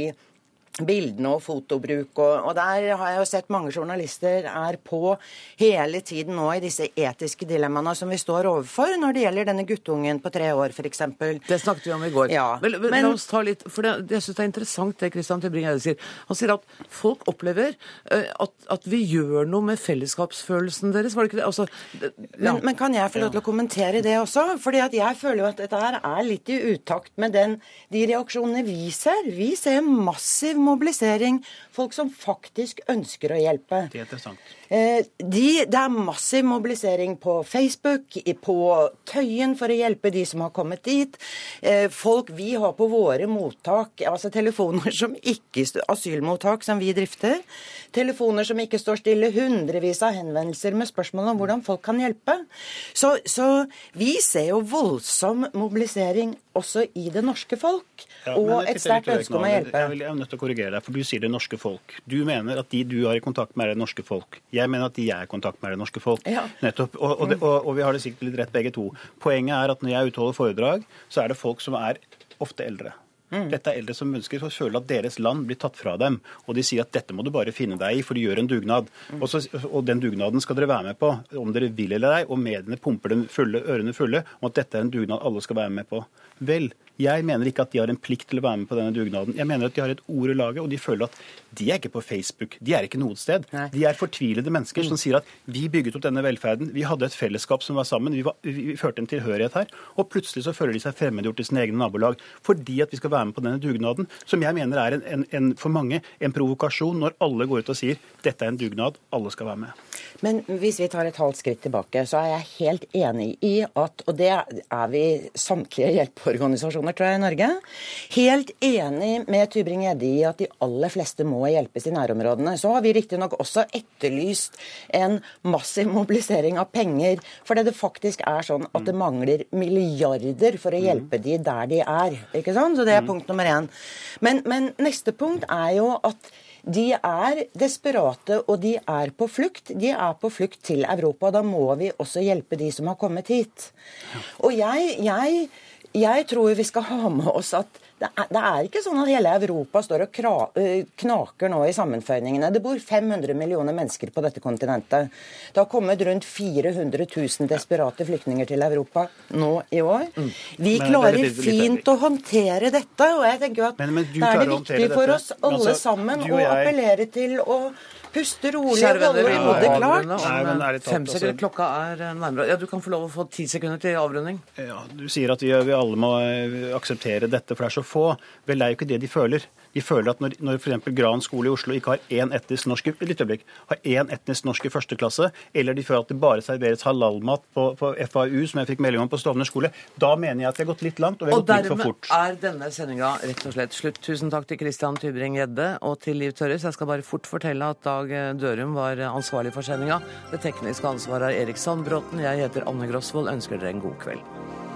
bildene og fotobruk. Og, og, der har jeg jo sett mange journalister er på hele tiden nå i disse etiske dilemmaene som vi står overfor når det gjelder denne guttungen på tre år, f.eks. Det snakket vi om i går. Ja, vel, men, la oss ta litt, for det, Jeg syns det er interessant det Kristian Tybring-Gjedde sier. Han sier at folk opplever uh, at, at, vi gjør noe med fellesskapsfølelsen deres. Var det ikke det? Altså, det, ja. men, men, kan jeg få lov til å kommentere det også? Fordi at jeg føler jo at dette her er litt i utakt med den, de reaksjonene vi ser. Vi ser massiv mobilisering. Folk som faktisk ønsker å hjelpe. Det er interessant. Eh, de, det er massiv mobilisering på Facebook, på Tøyen for å hjelpe de som har kommet dit. Eh, folk vi har på våre mottak, altså telefoner som ikke asylmottak som vi drifter. Telefoner som ikke står stille. Hundrevis av henvendelser med spørsmål om hvordan folk kan hjelpe. Så, så vi ser jo voldsom mobilisering også i det norske folk. Ja, og et sterkt ønske om å hjelpe. Jeg, vil, jeg er nødt til å korrigere deg, for du sier det norske folk. Du mener at de du har i kontakt med, er det norske folk. Jeg mener at de jeg er i kontakt med, er det norske folk. Ja. Nettopp. Og, og, det, og, og, vi har det sikkert litt rett begge to. Poenget er at når jeg utholder foredrag, så er det folk som er ofte eldre. Mm. Dette er eldre som ønsker å føle at deres land blir tatt fra dem. Og de sier at dette må du bare finne deg i, for du gjør en dugnad. Mm. Og, så, og, den dugnaden skal dere være med på, om dere vil eller ei. Og mediene pumper dem fulle, ørene fulle om at dette er en dugnad alle skal være med på. Vel, jeg mener ikke at de har en plikt til å være med på denne dugnaden. Jeg mener at de har et ord i laget, og de føler at de er ikke på Facebook. De er ikke noe sted. Nei. De er fortvilede mennesker mm. som sier at vi bygget opp denne velferden, vi hadde et fellesskap som var sammen, vi, var, vi, førte en tilhørighet her, og plutselig så føler de seg fremmedgjort i sine egne nabolag fordi at vi skal være med på denne dugnaden, som jeg mener er en, en, en, for mange en provokasjon når alle går ut og sier dette er en dugnad, alle skal være med. Men hvis vi tar et halvt skritt tilbake, så er jeg helt enig i at, og det er vi samtlige hjelpeorganisasjoner tror jeg i Norge, helt enig med Tybring-Gjedde i at de aller fleste må hjelpes i nærområdene. Så har vi riktignok også etterlyst en massiv mobilisering av penger, fordi det faktisk er sånn at det mangler milliarder for å hjelpe de der de er. ikke sant? Så det er punkt nummer én. Men, men neste punkt er jo at de er desperate, og de er på flukt. De er på flukt til Europa. Da må vi også hjelpe de som har kommet hit. Og jeg, jeg, jeg tror vi skal ha med oss at det er, det er, ikke sånn at hele Europa står og kra, knaker nå i sammenføyningene. Det bor 500 millioner mennesker på dette kontinentet. Det har kommet rundt 400 000 desperate flyktninger til Europa nå i år. Mm. Vi men, klarer litt, fint å håndtere dette, og jeg tenker at men, men det er det viktig for oss alle altså, sammen å appellere til å Puste rolig og holde hodet klart. Nei, fem sekunder, altså- klokka er eh, nærmere. Ja, Du kan få lov å få ti sekunder til avrunding. Ja, Du sier at vi, vi alle må eh, akseptere dette, for det er så få. Vel, det er jo ikke det de føler. De føler at når, når f.eks. Gran skole i Oslo ikke har én etnisk norsk litt øyeblikk, har én etnisk norsk i første klasse, eller de føler at det bare serveres halalmat på, på FAU, som jeg fikk melding om på Stovner skole, da mener jeg at vi har gått litt langt, og vi har og gått litt for fort. Og dermed er denne sendinga rett og slett slutt. Tusen takk til Christian Tybring-Gjedde og til Liv Tørres. Jeg skal bare fort fortelle at Dag Dørum var ansvarlig for sendinga. Det tekniske ansvaret er Erik Sandbråten. Jeg heter Anne Grosvold. Ønsker dere en god kveld.